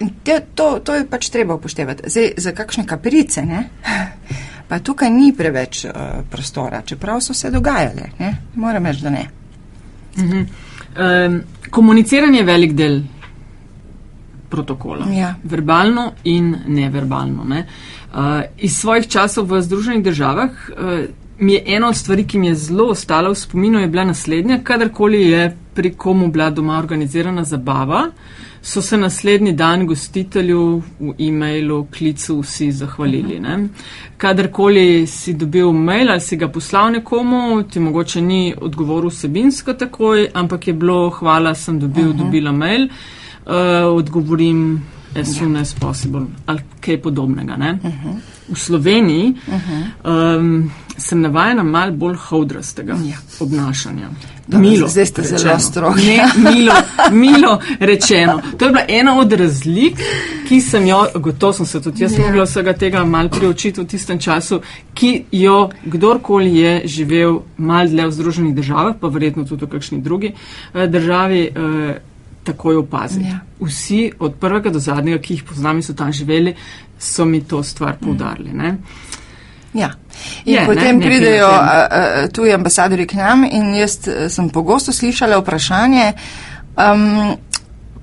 in te, to, to je pač treba upoštevati. Zdaj, za kakšne kaprice, ne? pa tukaj ni preveč uh, prostora, čeprav so se dogajale. Ne? Moram reči, da ne. Um, komuniciranje je velik del protokola. Ja. Verbalno in neverbalno. Ne? Uh, iz svojih časov v Združenih državah uh, mi je ena od stvari, ki mi je zelo ostala v spominu, je bila naslednja. Kadarkoli je pri komu bila doma organizirana zabava, so se naslednji dan gostitelju v e-mailu, klicu vsi zahvalili. Ne? Kadarkoli si dobil mail ali si ga poslal nekomu, ti mogoče ni odgovoril vsebinsko takoj, ampak je bilo hvala, sem dobil, uh -huh. dobila mail, uh, odgovorim as soon as possible ali kaj podobnega. Ne? Uh -huh. V Sloveniji uh -huh. um, sem navajena mal bolj hodrastega Ja. obnašanja. Dobro, Milo zdaj ste zelo rečeno. strogi. Ne, milo, milo rečeno. To je bila ena od razlik, ki sem jo, gotovo sem se tudi jaz Ja. mogla vsega tega mal priočiti v tistem času, ki jo kdorkoli je živel mal dlje v Združenih državah, pa verjetno tudi v kakšni drugi eh, državi, eh, takoj opazi. Ja. Vsi od prvega do zadnjega, ki jih poznam in so tam živeli, so mi to stvar poudarili. Ne? Ja. In Je, ne, potem nekaj pridejo a, a, tuji ambasadori k nam in jaz eh, sem pogosto slišala vprašanje. Um,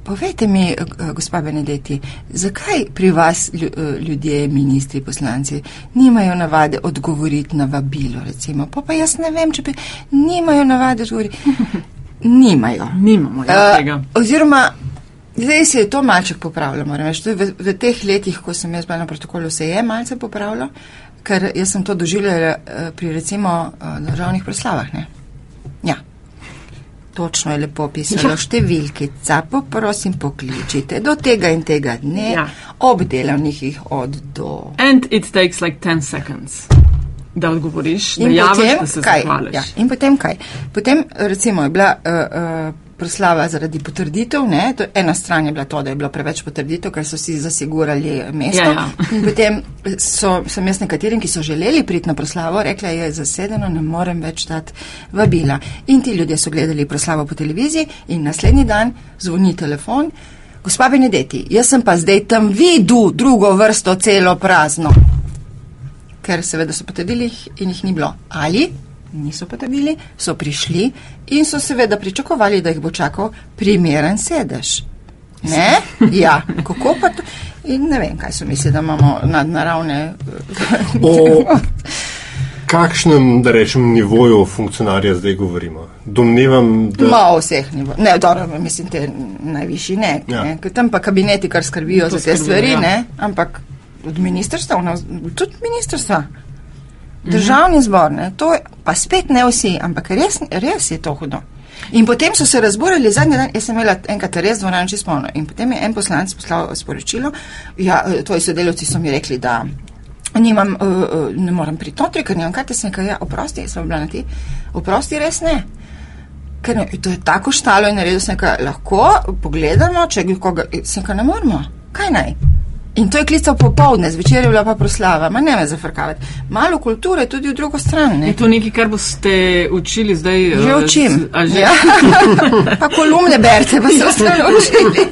povejte mi, gospa Benedetti, zakaj pri vas eh, ljudje, ministri, poslanci, nimajo navade odgovoriti na vabilo, recimo? Pa, pa jaz ne vem, če bi nimajo navade odgovoriti. Nimajo. Nimamo ja, Eh, tega. oziroma, Zdaj se je to malček popravilo, moram reči. Tudi V, v teh letih, ko sem jaz bila na protokolu, se je malce popravilo, ker jaz sem to doživljala eh, pri recimo eh, državnih proslavah. Ne? Ja. Točno je lepo pisalo Ja. številkica, poprosim pokličite do tega in tega dne, Ja. ob delavnikih od do. And it takes like 10 seconds, da odgovoriš, da In javiš, potem da se kaj? zahvališ. Ja, in potem kaj? Potem recimo je bila uh, uh, proslava zaradi potrditev, ne? To, ena stran je bila to, da je bilo preveč potrditev, ker so si zasigurali mesto. Ja, ja. In potem so, sem jaz nekaterim, ki so želeli priti na proslavo, rekla, je zasedeno, ne morem več dati vabila. In ti ljudje so gledali proslavo po televiziji in naslednji dan zvoni telefon. Gospa Benedetti, jaz sem pa zdaj tam videl drugo vrsto celo prazno ker seveda so potrdili in jih ni bilo. Ali niso potrdili, so prišli in so seveda pričakovali, da jih bo čakal primeren sedež. Ne? Ja, kako pa to? In ne vem, kaj so mislili, da imamo nadnaravne. O kakšnem, da rečem, nivoju funkcionarja zdaj govorimo? Domnevam, da. Ma vseh nivo. Ne, dobro, mislim, te najvišji ne. Ja. ne. Ker Tam pa kabineti, kar skrbijo To za te skrbijo, stvari, ja. ne. Ampak od ministrstva, no, tudi ministrstva. Državni zbor, ne, to je, pa spet ne vsi, ampak res, res je to hudo. In potem so se razburjali zadnji dan, jaz sem imela enkrat res dvorano čisto polno. In potem je en poslanec poslal sporočilo, ja, eh, tvoji sodelavci so mi rekli, da nimam, uh, ne morem priti notri, ker nimam karte, sem rekel, ja, oprosti, sem bila na ti, oprosti, res ne. Ker ne, to je tako štalo in naredil sem, kaj lahko pogledamo, če koga, sem kaj ne moramo, kaj naj. In to je klical popovdne, zvečer je bila pa proslava, ma ne me zafrkavati. Malo kulture tudi v drugo stran, ne. Je to nekaj, kar boste učili zdaj? Že eh, učim. s- a že? Ja. pa kolumne berete, pa se ostane učili.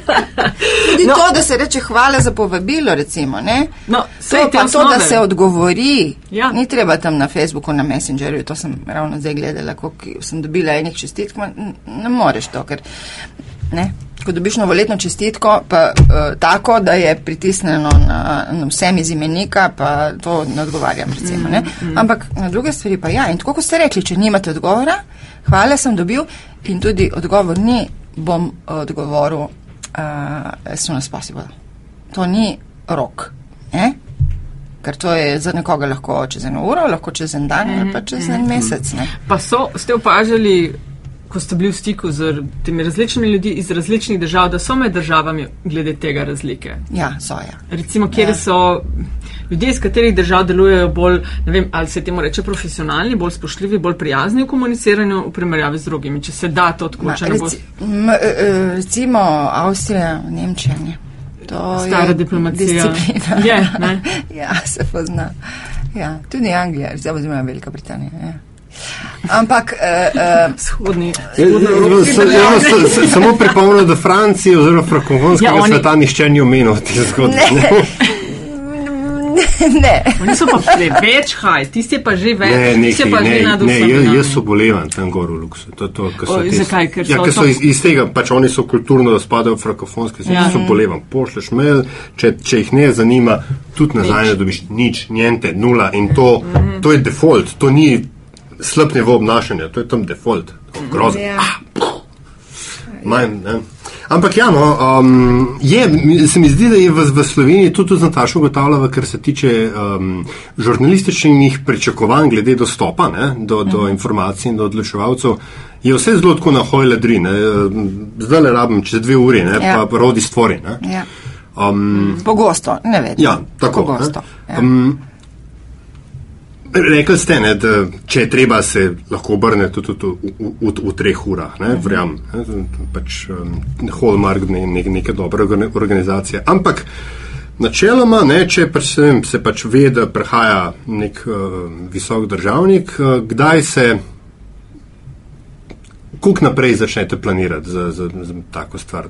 Tudi No. to, da se reče hvala za povabilo, recimo, ne. No, To pa to, da osnove. se odgovori. Ja. Ni treba tam na Facebooku, na Messengerju, to sem ravno zdaj gledala, koliko sem dobila enih čestitk, ne moreš to, ker ne. Ko dobiš novoletno čestitko, pa uh, tako, da je pritisnjeno na, na vsem iz imenika, pa to ne odgovarjam, recimo. Ne? Ampak na druge stvari pa ja. In tako kot ste rekli, če nimate odgovora, hvala sem dobil in tudi odgovor ni, bom odgovoril uh, as soon as possible. To ni rok. Ne? Ker to je za nekoga lahko čez eno uro, lahko čez en dan ali pa čez en mesec. Ne? Pa so, ste opažali, ko ste bili v stiku z temi različnimi ljudmi iz različnih držav, da so med državami glede tega razlike? Ja, so ja. Recimo, kjer Ja. so ljudje iz katerih držav delujejo bolj, ne vem, ali se temu reče profesionalni, bolj spoštljivi, bolj prijazni v komuniciranju v primerjavi z drugimi, če se da to Ma, odkočeno. reci, m, e, e, recimo Avstrija, Nemčija. Ne? To Stara je diplomacija. Disciplina. Je, ne? ja, se pozna. Ja, tudi Anglija, zdaj oziroma Velika Britanija. Ja. Ampak uh, uh, Vzhodni. Jaz- jaz- jaz- jaz- jaz- jaz- Samo pripomnim, da Franciji oziroma frankofonskega Ja, oni- sveta nišče ni omenil te zgodbe. ne, ne. Oni so pa preveč haj, tisti je pa že več, Ne, nekaj, pa že ne, nad ne, vsem. jaz, ja. jaz obolevam tam gor v Luksu. To, to, so Oj, te- zakaj? Ker ja, so ker so to- iz, iz tega, pač oni so kulturno, da spadajo v frankofonske Ja. ja. so obolevam. Pošleš mail, če, če jih ne zanima, tudi nazaj ne dobiš nič, njente, nula in to, Mhm. to je default, to ni slab nivo obnašanja, to je tam default. Grozno. Ja. Manj, ne. Ampak ja, no, um, je, se mi zdi, da je v, v Sloveniji tudi z Natašo ugotavljala, kar se tiče um, žurnalističnih pričakovanj glede dostopa ne, do, do informacij in do odločevalcev. Je vse zelo tako na hoj ledri, ne. zdaj le rabim čez dve uri, ne, Ja. pa rodi stvori. Ne. Ja. Um, Pogosto, ne vedno. ja, tako. Pogosto. ne. Ja. Um, Rekli ste, ne, da če je treba, se lahko obrne tudi v, v, v, v treh urah. Ne, Mhm. Verjamem, ne, pač um, hallmark ne, ne, neke dobre organi- organizacije. Ampak načeloma, ne, če pač se, vem, se pač ve, da prihaja nek uh, visok državnik, uh, kdaj se, kuk naprej začnete planirati za, za, za tako stvar.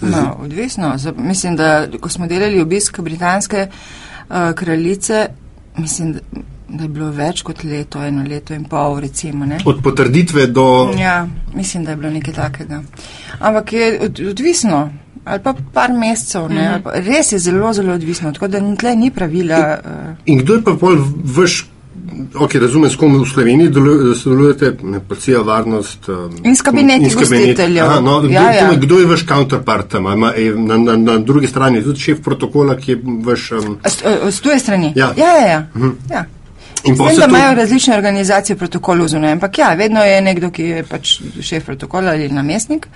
No, odvisno. Z, mislim, da ko smo delali obisk britanske uh, kraljice, mislim, da, da je bilo več kot leto, eno leto in pol, recimo. Ne? Od potrditve do. Ja, mislim, da je bilo nekaj takega. Ampak je od, odvisno. Ali pa par mesecev, ne, ali pa, res je zelo, zelo odvisno. Tako da tle ni pravila. Uh, In kdo je pa bolj vaš ok, razumem, s kom v Sloveniji delu- sodelujete, policija, varnost. Um, In s kabineti in s kabineti. gostiteljev. Aha, no, kdo, Ja, ja. Kdo je vaš counterpart tam? Ima, je, na, na, na drugi strani je tudi šef protokola, ki je vaš. Um, S, a, s tuje strani? Ja. ja, ja. ja. ja. in se da imajo različne organizacije protokolov zunaj, ampak ja, vedno je nekdo, ki je pač šef protokola ali namestnik,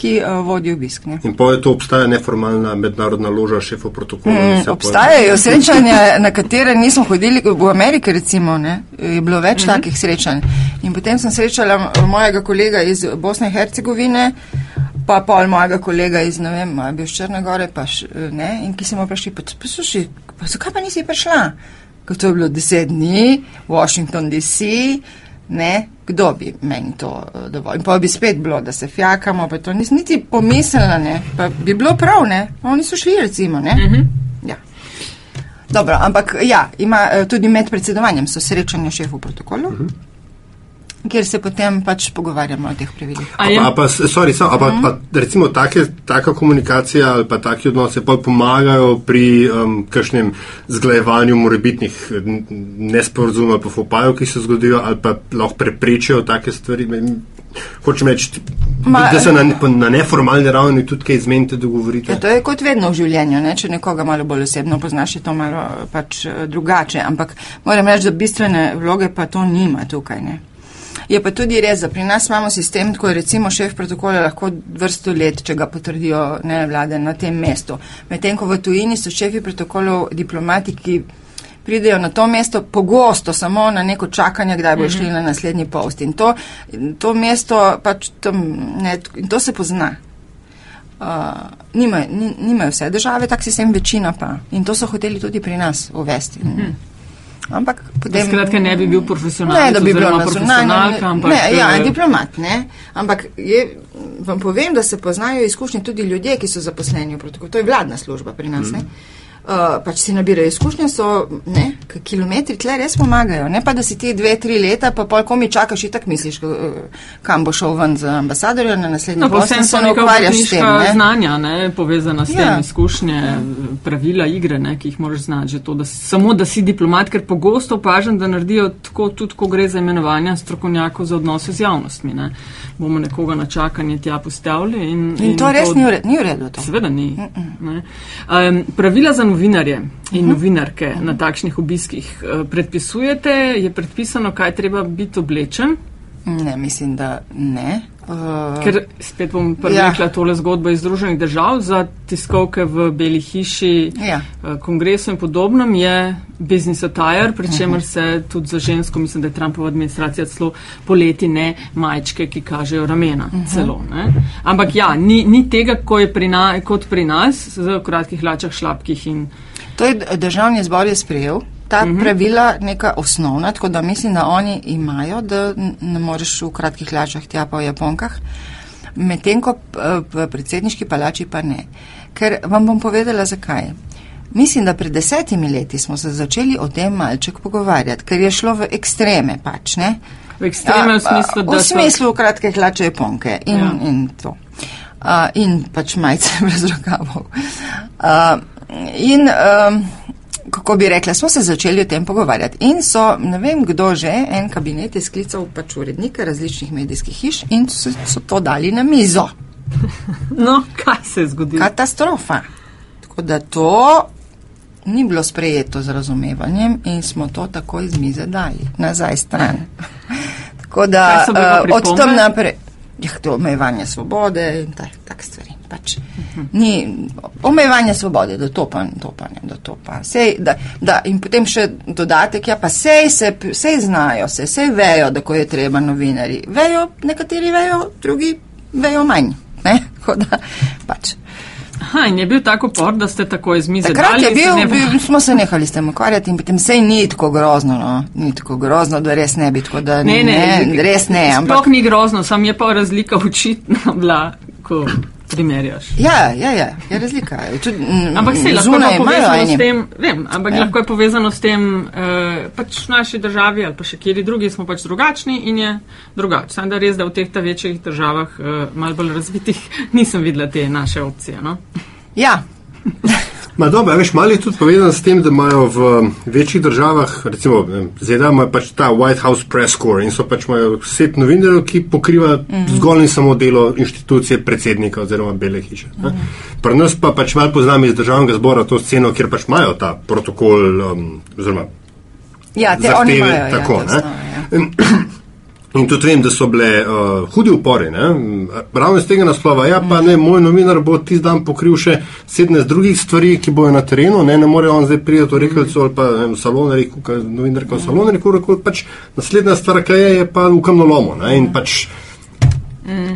ki uh, vodi obisk. Ne. In pa je to obstaja neformalna mednarodna loža šefov protokola. Mm, obstajajo srečanja, na katere nismo hodili, v Ameriki recimo, ne, je bilo več mm -hmm. takih srečanj. In potem sem srečala m- mojega kolega iz Bosne in Hercegovine, pa pol mojega kolega iz, ne vem, je bil iz Črne Gore, pa š, ne, in ki smo prišli, pa poslušaj, pa zakaj pa nisi prišla? Ker to je bilo deset dni, Washington DC, ne, kdo bi meni to eh, dovolj. In pa bi spet bilo, da se fjakamo, pa to nisem niti pomislila, ne, pa bi bilo prav, ne, oni so šli recimo, ne. Mm -hmm. Ja. Dobro, ampak ja, ima eh, tudi med predsedovanjem so srečanja šefov protokolov, uh -huh. Kjer se potem pač pogovarjamo o teh pravilih. A A a pa, sorry, so, a pa, pa recimo take, taka komunikacija ali pa taki odnosi pa pomagajo pri um, kakšnem zglajevanju morebitnih nesporazumov ali pa fopajev, ki se zgodijo ali pa lahko preprečijo take stvari. Hočem reči, Ma- da se na, na neformalni ravni tudi kaj izmenite, dogovorite. Ja, to je kot vedno v življenju, ne? če nekoga malo bolj osebno poznaš, je to malo pač eh, drugače, ampak moram reči, da bistvene vloge pa to nima tukaj. Ne? Je pa tudi res, da pri nas imamo sistem, ko je recimo šef protokola lahko vrsto let, če ga potrdijo ne vlade na tem mestu. Medtem ko v tujini so šefi protokolov diplomati, ki pridejo na to mesto pogosto samo na neko čakanje, kdaj bo šli na naslednji post. In to, to mesto pač tam, ne, in to se pozna. Uh, nimajo, ni, nimajo vse države, tak sistem večina pa. In to so hoteli tudi pri nas uvesti. Mm -hmm. Ampak potem. skratka, ne bi bil profesionalec Ne, da bi profesionalka, nacionalno. ampak, Ne, ja, eh, diplomat, ne. Ampak je, vam povem, da se poznajo izkušnje tudi ljudje, ki so zaposleni v protokolu. To je vladna služba pri nas, mm. ne. Uh, pač si nabirajo izkušnje, so ne, kilometri tle res pomagajo. Ne pa, da si ti dve, tri leta, pa pol komi čakaš in tak misliš, uh, kam bo šel ven za ambasadorja na naslednji No, in vsem se ne ukvarjaš s tem. Ne? znanja, ne, povezana s Ja. tem, izkušnje, pravila igre, ne, ki jih moraš znati. To, da, samo da si diplomat, ker pogosto opažam, da naredijo tako, tudi ko gre za imenovanja strokovnjakov za odnose z javnostmi. Ne. Bomo nekoga na čakanje tja postavili. In, In to res ni v redu, ni v redu to. Seveda ni. Ne. Um, pravila za novinarje in novinarke na takšnih obiskih uh, predpisujete, je predpisano, kaj treba biti oblečen. Ne, mislim, da ne. Uh, Ker spet bom prerekla ja. tole zgodbo iz Združenih držav za tiskovke v Beli hiši, Ja. eh, kongresu in podobnem je business attire, pri čemer se tudi za žensko, mislim, da je Trumpova administracija celo poleti ne majčke, ki kažejo ramena. Celo, ne. Ampak ja, ni, ni tega, ko je pri na, kot pri nas, z kratkih hlačah, šlapkih in To je d- državni zbor je sprejel. Ta uh -huh. pravila neka osnovna, tako da mislim, da oni imajo, da ne moreš v kratkih hlačah tja pa v japonkah, medtem ko v predsedniški palači pa ne. Ker vam bom povedala, zakaj. Mislim, da pred desetimi leti smo se začeli o tem malček pogovarjati, ker je šlo v ekstreme pač, ne? v ekstremnem Ja, smislu, da v so- smislu kratke hlače japonke in, ja. in to. Uh, in pač majice brez rokavov. Uh, in um, kako bi rekla, smo se začeli o tem pogovarjati. In so, ne vem kdo že, en kabinet je sklical pač urednike različnih medijskih hiš in so, so to dali na mizo. No, kaj se je zgodilo? Katastrofa. Tako da to ni bilo sprejeto z razumevanjem in smo to takoj z mize dali nazaj stran. Tako da eh, od tam naprej. Ja, to omejevanje svobode in tak, tak stvari. Pač. Ni omejevanje svobode, da to pa, to pa ne, da to pa. Sej, da, da, in potem še dodatek, ja pa sej, se, sej znajo se, sej vejo, da ko je treba novinari. Vejo, nekateri vejo, drugi vejo manj. Ne? Tako da, pač. Aha, in je bil tako por, da ste tako iz mize Takrat dali bil, ne bil, smo se nehali s tem ukvarjati in potem sej ni tako grozno, no. ni tako grozno, da res ne bi, tako da Ne, ne, ne res ne, Sploh ampak. ni grozno, sam je pa razlika očitna bila, ko primerjaš. Ja, ja, ja, je razlika. Tud, m, Ampak se lahko je povezano eni. s tem, vem, ampak Ja. ja. lahko je povezano s tem, eh, pač v naši državi ali pa še kjeri drugi smo pač drugačni in je drugače. Sam da res, da v teh ta večjih državah, eh, malo bolj razvitih, nisem videla te naše opcije. No? Ja, Ma dobro, veš, malo je tudi povezano s tem, da imajo v večjih državah, recimo ZDA, imajo pač ta White House Press Corps in so pač imajo set novinarjev, ki pokriva zgolj in samo delo inštitucije predsednika oziroma Bele hiše. ne. Pri nas pa pač malo poznam iz državnega zbora to sceno, kjer pač imajo ta protokol um, oziroma Ja, te oni zahteve imajo. tako. ja, to znajo, ja. In tudi vem, da so bile uh, hudi upori, ravno iz tega naslova. Ja, pa ne, moj novinar bo tisti dan pokril še 17 drugih stvari, ki bojo na terenu, ne, ne more on zdaj priti v rekelcu ali pa ne, v salonarji, kot novinarka v salonarji, kako pač naslednja stvar, kaj je, je pa v kamnolomu. Ne? In pač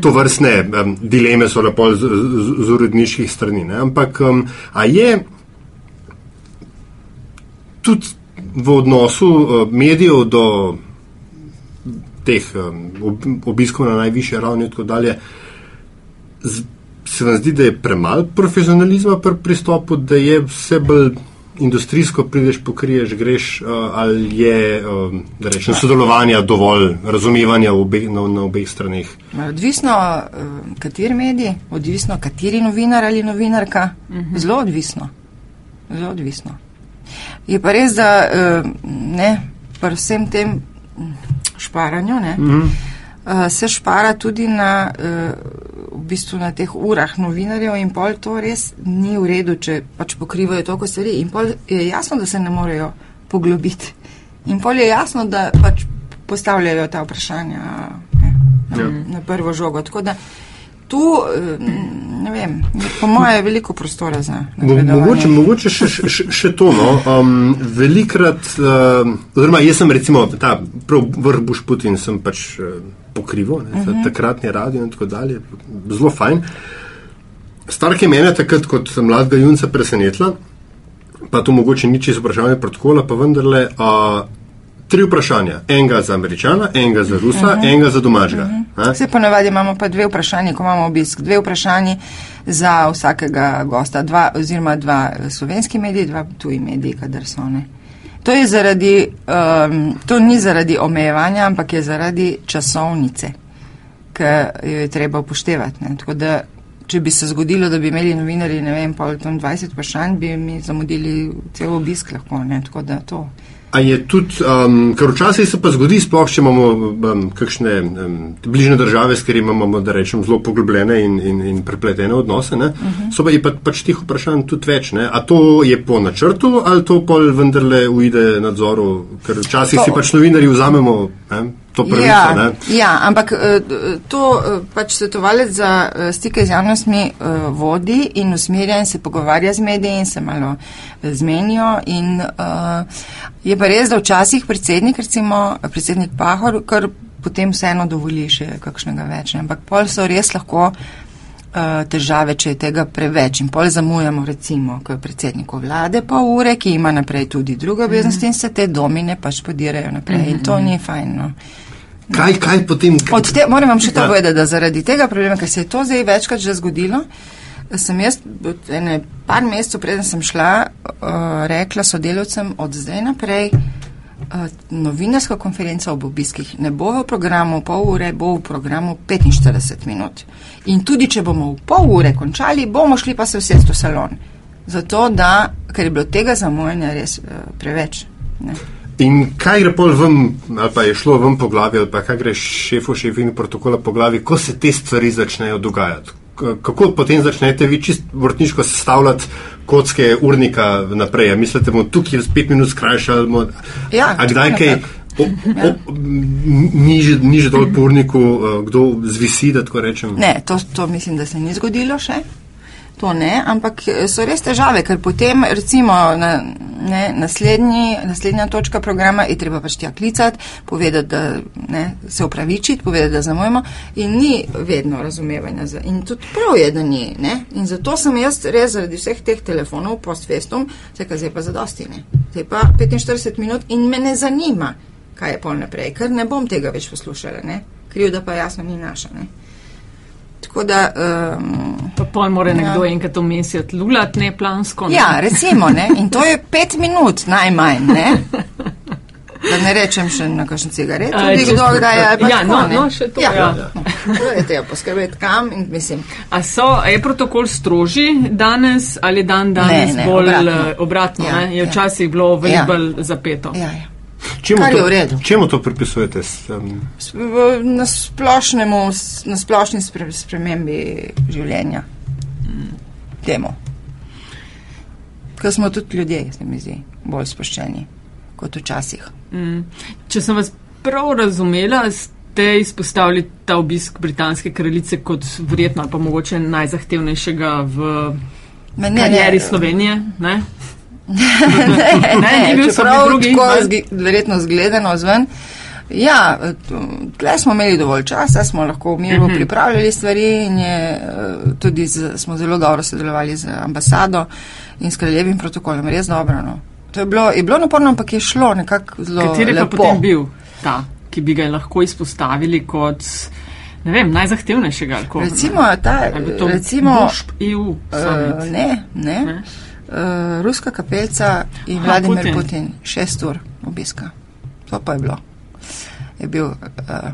to vrstne um, dileme so lepo z, z, z uredniških strani. Ne? Ampak um, a je tudi v odnosu uh, medijev do teh um, ob, obiskov na najvišji ravni in tako dalje, z, se vam zdi, da je premalo profesionalizma pri pristopu, da je vse bolj industrijsko, prideš, pokriješ, greš, uh, ali je, um, da rečem, sodelovanja dovolj, razumevanja obe, na, na obeh straneh. Odvisno, eh, kateri medij, odvisno, kateri novinar ali novinarka. Zelo odvisno. Zelo odvisno. Je pa res, da eh, ne, pri vsem tem šparanju ne, eh, se špara tudi na, eh, v bistvu na teh urah novinarjev in pol to res ni v redu, če pač pokrivajo toliko stvari. In pol je jasno, da se ne morejo poglobiti. In pol je jasno, da pač postavljajo ta vprašanja ne, na, Ja. na prvo žogo. Tako da tu, eh, ne vem, je po moje veliko prostora za napredovanje. Mogoče, mogoče še, še, še to. No. Um, velikrat, uh, oziroma jaz sem recimo ta prav vrh Bush Putin sem pač uh, pokrival, ne, uh -huh. takratni radio in tako dalje, zelo fajn. Stvar, ki je mene takrat kot mladega junca presenetila, pa to mogoče ni čisto vprašanje protokola, pa vendarle uh, tri vprašanja. Enega za američana, enega za rusa, uh -huh. enega za domačega. Uh -huh. Vse ponavadi imamo pa dve vprašanji, ko imamo obisk. Dve vprašanji za vsakega gosta, dva, oziroma dva eh, slovenski mediji, dva tuji mediji, kadar so ne. To, je zaradi, um, to ni zaradi omejevanja, ampak je zaradi časovnice, ki jo je treba upoštevati. Ne. Tako da, če bi se zgodilo, da bi imeli novinari, ne vem, pol tam 20 vprašanj, bi mi zamudili cel obisk lahko. Ne. Tako da to. A je tudi, um, ker včasih se pa zgodi, sploh če imamo um, kakšne um, bližnje države, s katerimi imamo, da rečem, zelo poglobljene in, in, in prepletene odnose, uh -huh. so pa pa, pač tih vprašanj tudi več. Ne? A to je po načrtu ali to pol vendarle uide nadzoru, ker včasih To- si pač novinari vzamemo ne? To pravico. Ja, ne? ja, ampak eh, to eh, pač svetovalec za eh, stike z javnostmi vodi in usmerja in se pogovarja z mediji in se malo zmenijo. In je pa res, da včasih predsednik, recimo predsednik Pahor, kar potem vseeno dovoli še kakšnega več. Ne? Ampak pol so res lahko težave, če je tega preveč. In pol zamujamo, recimo, ko je predsedniku vlade pol ure, ki ima naprej tudi druge obveznosti in se te domine pač podirajo naprej. In to ni fajn. No. Kaj, kaj potem? Od te, moram vam še to Ja. povedati, da zaradi tega problema, ker se je to zdaj večkrat že zgodilo, sem jaz ene par mesecev, preden sem šla, uh, rekla sodelavcem od zdaj naprej, uh, novinarska konferenca ob obiskih ne bo v programu pol ure, bo v programu 45 minut. In tudi, če bomo v pol ure končali, bomo šli pa se vsesti v salon. Zato, da, ker je bilo tega zamujanja res uh, preveč. Ne. In kaj gre pol ven, ali pa je šlo ven po glavi, ali pa kaj gre šefu, šefini protokola po glavi, ko se te stvari začnejo dogajati? Kako potem začnete vi čist vrtniško sestavljati kocke urnika naprej? A mislite, bomo tukaj z pet minut skrajšali? bomo- Ja, A kdaj kaj? O, o, ni že, ni že dol po urniku, eh, kdo zvisi, da tako rečem? Ne, to, to mislim, da se ni zgodilo še. To ne, ampak eh, so res težave, ker potem recimo na, ne, naslednji, naslednja točka programa je treba pač tja klicati, povedati, da ne, se upravičiti, povedati, da zamujemo in ni vedno razumevanja. Za, in tudi prav je, da ni. Ne? In zato sem jaz res zaradi vseh teh telefonov post festum, zdaj zdaj pa zadosti. Ne? Zdaj pa 45 minut in me ne zanima, kaj je pol naprej, ker ne bom tega več poslušala. Ne? Krivda pa jasno ni naša. Ne? Tako da. Um, Pa pol mora Ja. nekdo enkrat v mesec lulat neplansko. ne? Ja, recimo, ne? in to je pet minut najmanj. Ne? Da ne rečem še na kakšen cigaret, tudi kdo kdaj je. pa Ja, tako, no, ne. no, še to, Ja, ja. no. To je treba poskrbeti kam in mislim. A so, je protokol strožji danes ali dan danes Ne, ne, bolj obratno. eh, obratno? Ja, ne? Je ja. včasih bilo veliko Ja. bolj zapeto. Ja, ja. Čemu Kar je to, v redu. čemu to pripisujete? Na, splošnemu, na splošni spre, spremembi življenja. Temu. Ker smo tudi ljudje, se mi zdi, bolj spoščeni kot včasih. Mm. Če sem vas prav razumela, ste izpostavili ta obisk britanske kraljice kot verjetno ali pa mogoče najzahtevnejšega v Me karieri Slovenije. Ne? Ne, Ne, ni bil samo drugi, tako zgi, verjetno zgledano zven. Ja, tle smo imeli dovolj časa, smo lahko v miru Mhm. uh -huh. pripravljali stvari in je, eh, tudi z, smo zelo dobro sodelovali z ambasado in s kraljevim protokolom. Res dobro. No. To je bilo, je bilo naporno, ampak je šlo nekako zelo Kateri pa lepo. potem bil ta, ki bi ga lahko izpostavili kot ne vem, najzahtevnejšega? kako? Recimo ta, recimo, EU uh, summit? ne, ne. Ne? Uh, Ruska kapelca in Aha, Vladimir Putin. Putin. Šest ur obiska. To pa je bilo. Je bil, uh,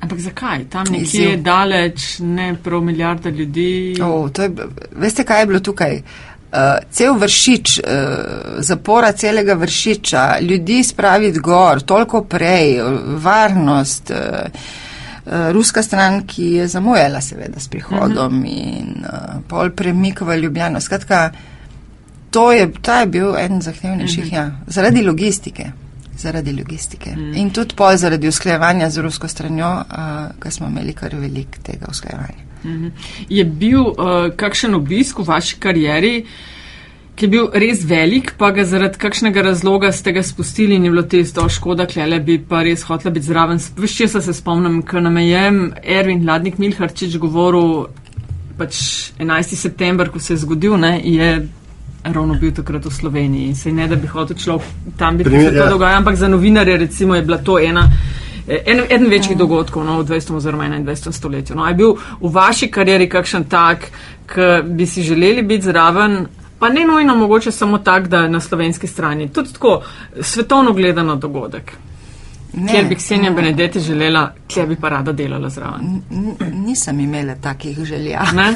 Ampak zakaj? Tam nekje Izziv. daleč, ne prav milijarda ljudi. oh, to je, veste, kaj je bilo tukaj? Uh, cel vršič, uh, zapora celega vršiča, ljudi spraviti gor, toliko prej, varnost. Uh, uh, Ruska stran, ki je zamujala seveda s prihodom uh -huh. in uh, pol premik v Ljubljano. Skratka, to je, ta je bil en zahtevnejših, uh -huh. ja, zaradi logistike. Zaradi logistike. Mm. In tudi pol zaradi usklajevanja z rusko stranjo, uh, ker smo imeli kar velik tega usklajevanja. Mhm. Je bil uh, kakšen obisk v vaši karieri, ki je bil res velik, pa ga zaradi kakšnega razloga ste ga spustili in je bilo testo škoda, klele bi pa res hotela biti zraven. Veš, če se spomnim, ko nam je Ervin Hladnik Milharčič govoril, pač 11. september, ko se je zgodil, ne, je ravno bil takrat v Sloveniji in se ne, da bi hotel človek tam biti, ko se to ja. dogaja, ampak za novinarje recimo je bila to ena. En, eden večjih dogodkov no, v 20. oziroma 21. stoletju. No, je bil v vaši karieri kakšen tak, ki bi si želeli biti zraven, pa ne nujno mogoče samo tak, da je na slovenski strani, tudi tako svetovno gledano dogodek, Ne, kjer bi Ksenija Benedetti želela, kjer bi pa rada delala zraven. N- Nisem imela takih želja. Ne?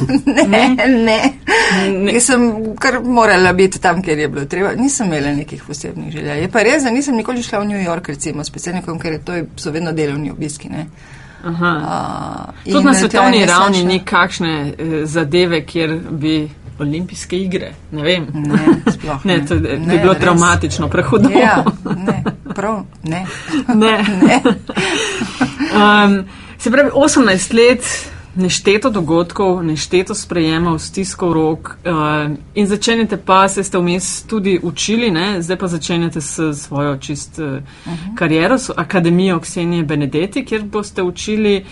ne, ne. Ne. Jaz sem kar morala biti tam, kjer je bilo treba. Nisem imela nekih posebnih želja. Je pa res, da nisem nikoli šla v New York, recimo, s predsednikom, ker je to je, so vedno delovni obiski. Ne? Aha. Uh, Tudi na svetovni ravni ni kakšne eh, zadeve, kjer bi olimpijske igre, ne vem. Ne, sploh Ne, ne. to bi Ne, bilo res. traumatično, prehodno. Ja, ne, prav, ne. Ne. ne. Um, se pravi, 18 let, nešteto dogodkov, nešteto sprejemov, stiskov rok um, in začenjate pa, se ste vmes tudi učili, ne? zdaj pa začenjate s svojo čist uh, kariero, s Akademijo Ksenije Benedetti, kjer boste učili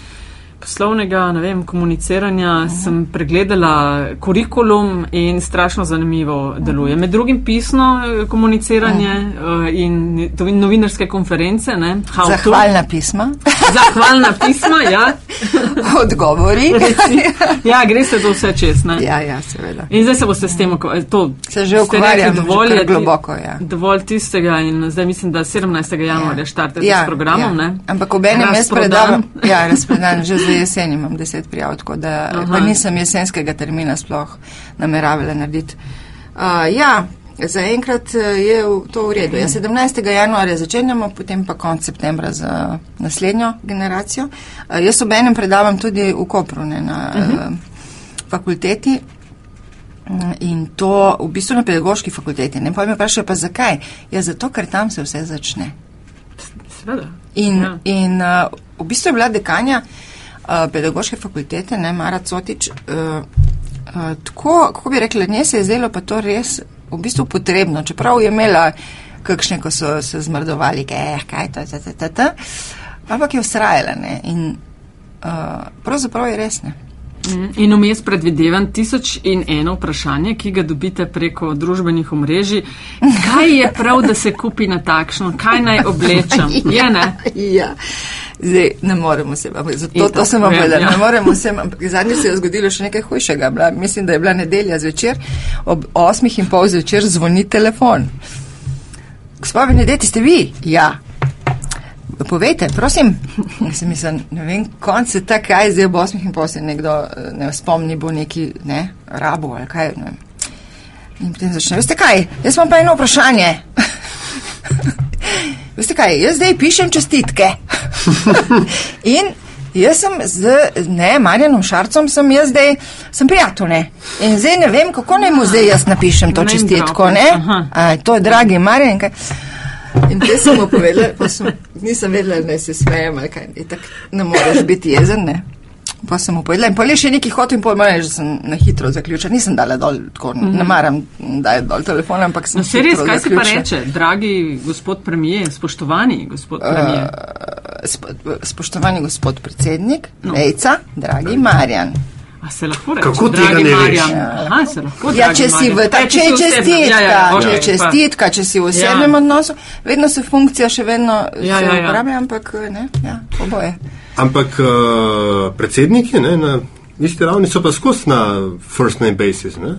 poslovnega, ne vem, komuniciranja, -huh. sem pregledala kurikulum in strašno zanimivo deluje. Med drugim pisno eh, komuniciranje uh -huh. in to- novinarske konference, ne? How to. Zahvalna pisma, Zahvalna pisma, ja. odgovori. ja, greste to vse čez. Ne? ja, ja, seveda. In zdaj se boste s tem ukvarjali. To Se že ukvarjam, že dovolj kar je globoko, ja. Dovolj tistega in zdaj mislim, da 17. januarja štartate ja, s programom. ja. Ne? Ampak ob enem jaz predavam. Ja, razpredan, že za jesen imam deset prijav, tako da Aha. nisem jesenskega termina sploh nameravala narediti. Uh, ja, zaenkrat eh, je to v redu. Ja, 17. januarja začenjamo, potem pa konc septembra za naslednjo generacijo. Uh, jaz ob enem predavam tudi v Kopru, ne, na uh, fakulteti. Mm, In to v bistvu na pedagoški fakulteti. Ne pa me vprašajo, pa zakaj? Ja, zato, ker tam se vse začne. Seveda. In, ja. in uh, v bistvu je bila dekanja uh, pedagoške fakultete, ne Mara Cotič, uh, uh, tako, kako bi rekla, nje se je zdelo pa to res v bistvu potrebno, čeprav je imela kakšne, ko so se zmrdovali, kaj, eh, kaj to, ta, ta, ta, ta, ampak je ustrajala ne in uh, pravzaprav je res ne. Mm, In vmes predvidevam tisoč in eno vprašanje, ki ga dobite preko družbenih omrežij. Kaj je prav, da se kupi na takšno? Kaj naj oblečem? Je ne? Ja. Zdaj, ne moremo se, ampak zato to sem vam povedala, ja. ne moremo se, ampak zadnjič se je zgodilo še nekaj hujšega. Bila, mislim, da je bila nedelja zvečer, ob osmih in pol zvečer zvoni telefon. Gospa Benedeti, ste vi? Ja. povejte, prosim. Jaz sem mislil, ne vem, konc se tak kaj, zdaj ob osmih in pol se nekdo eh, ne spomni, bo neki, ne, rabo ali kaj, ne vem. In potem začne, veste kaj, jaz imam pa eno vprašanje. veste kaj, jaz zdaj pišem čestitke. in jaz sem z, ne, Marjanom Šarcom sem jaz zdaj, sem prijatelj, ne. In zdaj ne vem, kako naj mu zdaj jaz napišem to čestitko. A, to je dragi Marjan, kaj. In te sem mu povedala, pa sem, nisem vedela, da se smejem, ali kaj, itak ne moreš biti jezen, ne. Pa sem mu povedala in pol je še neki hotel in pol reči, da sem na hitro zaključila. Nisem dala dol, tako ne maram dajati dol telefon, ampak sem No, se res, kaj se pa zaključila. reče, dragi gospod premijer, spoštovani gospod premijer. Spo, spoštovani gospod predsednik, No. Lejca, dragi Marjan. A se lahko reče, Kako tega dragi ne veš? Marjan? Aha, lahko. Ja, dragi če si v Marjan. ta, Ja, če je si čestitka, Ja, ja, ja, če je pa- čestitka, če si v osebnem Ja. odnosu, vedno se funkcija še vedno Ja, se ja, ja. uporablja, ampak ne, ja, oboje. Ampak uh, predsedniki ne, na isti ravni so pa skozi na first name basis. Ne?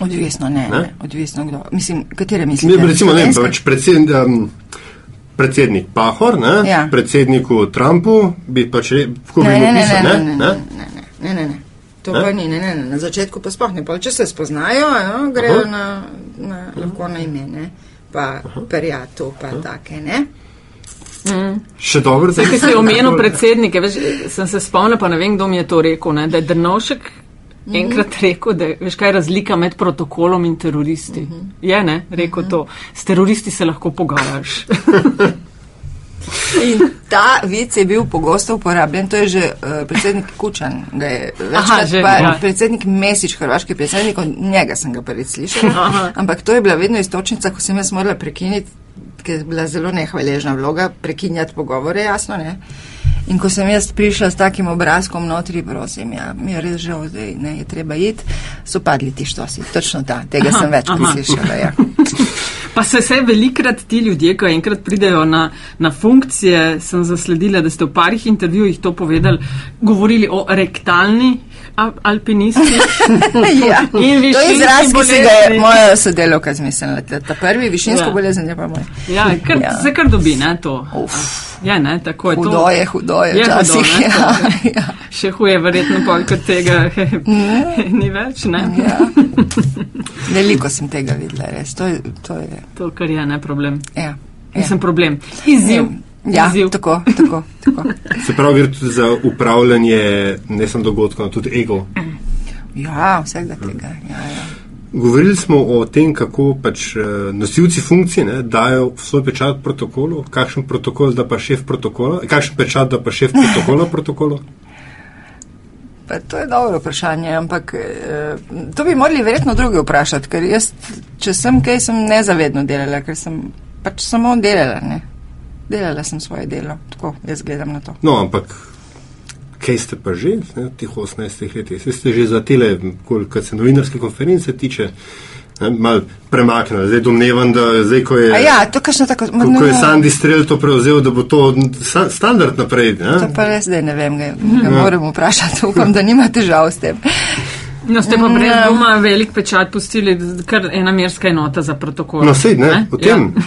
Odvisno, ne, Ne? ne? odvisno kdo. Mislim, katere Mi, mislite? recimo, ne, pač predsed, um, predsednik Pahor, ne, Ja. predsedniku Trumpu bi pač re, tako bi Ne, mu ne, ne, pisal, ne, ne, ne, ne, ne, ne, ne, ne, ne. To Ne? pa ni, ne, ne, ne, na začetku pa sploh ne. Pol, če se spoznajo, no, grejo Aha. na, na, lahko na ime, ne, pa perjatu, pa take, ne. Še dobro, ki si omenil predsednike, veš, sem se spomnil, pa ne vem, kdo mi je to rekel, ne, da je Drnovšek enkrat rekel, da veš, kaj je razlika med protokolom in teroristi. Je, ne, rekel to. S teroristi se lahko pogajaš. In ta vic je bil pogosto uporabljen, to je že uh, predsednik Kučan, ga je Aha, večkrat, že, pa ja. predsednik Mesič, hrvaški predsednik, od njega sem ga prvič slišala, Aha. ampak to je bila vedno istočnica, ko sem jaz morala prekiniti, ker je bila zelo nehvaležna vloga, prekinjati pogovore, jasno, ne. In ko sem jaz prišla s takim obrazkom notri, prosim, ja, mi je res žal, zdaj ne, je treba iti, so padli ti štosi, točno ta, tega Aha, sem večkrat aha. slišala, ja. Pa se vse velikrat ti ljudje, ko enkrat pridejo na, na funkcije, sem zasledila, da ste v parih intervjujih to povedali, govorili o rektalni alpinisti. ja. To je izraz, ki si ga je moja sodelovka zmislila. Ta, prvi višinsko Ja. ja. bolezen je pa moj. Ja, kar, Ja. se kar dobi, ne, to. Uf. Ja, ne, tako je to. Hudo je, hudo je, Je hudo, včasih. ne, Ja, to. ja. Še huje, verjetno pol kot tega ni več, ne? Ja. Veliko sem tega videla, res. To je, to je To, kar je, ne problem. ja. Nisem problem. Izziv. Ja, Izziv. tako, tako, tako. Se pravi, gre tudi za upravljanje ne samo dogodkov, tudi ego. Ja, vsega tega. Ja, ja. Govorili smo o tem, kako pač eh, nosilci funkcij ne, dajo svoj pečat protokolu, kakšen protokol da pa šef protokola, kakšen pečat da pa šef protokola protokolu. Pa to je dobro vprašanje, ampak eh, to bi morali verjetno drugi vprašati, ker jaz, če sem kaj, sem nezavedno delala, ker sem pač samo delala, ne. Delala sem svoje delo, tako jaz gledam na to. No, ampak kaj ste pa že ne, v teh 18 letih? Saj ste že za tele, kar se novinarske konference tiče, ne, mal premaknili. Zdaj domnevam, da zdaj, ko je, A ja, to tako... ko, ko je ne, Sandy Strel to prevzel, da bo to sta, standard naprej. Ne? To pa res, da ne vem, ga, ga moram vprašati, upam, da nima težav s tem. No, ste pa brez Ja. doma velik pečat pustili, kar ena merska enota za protokol. No, sej, ne, o tem. Ja.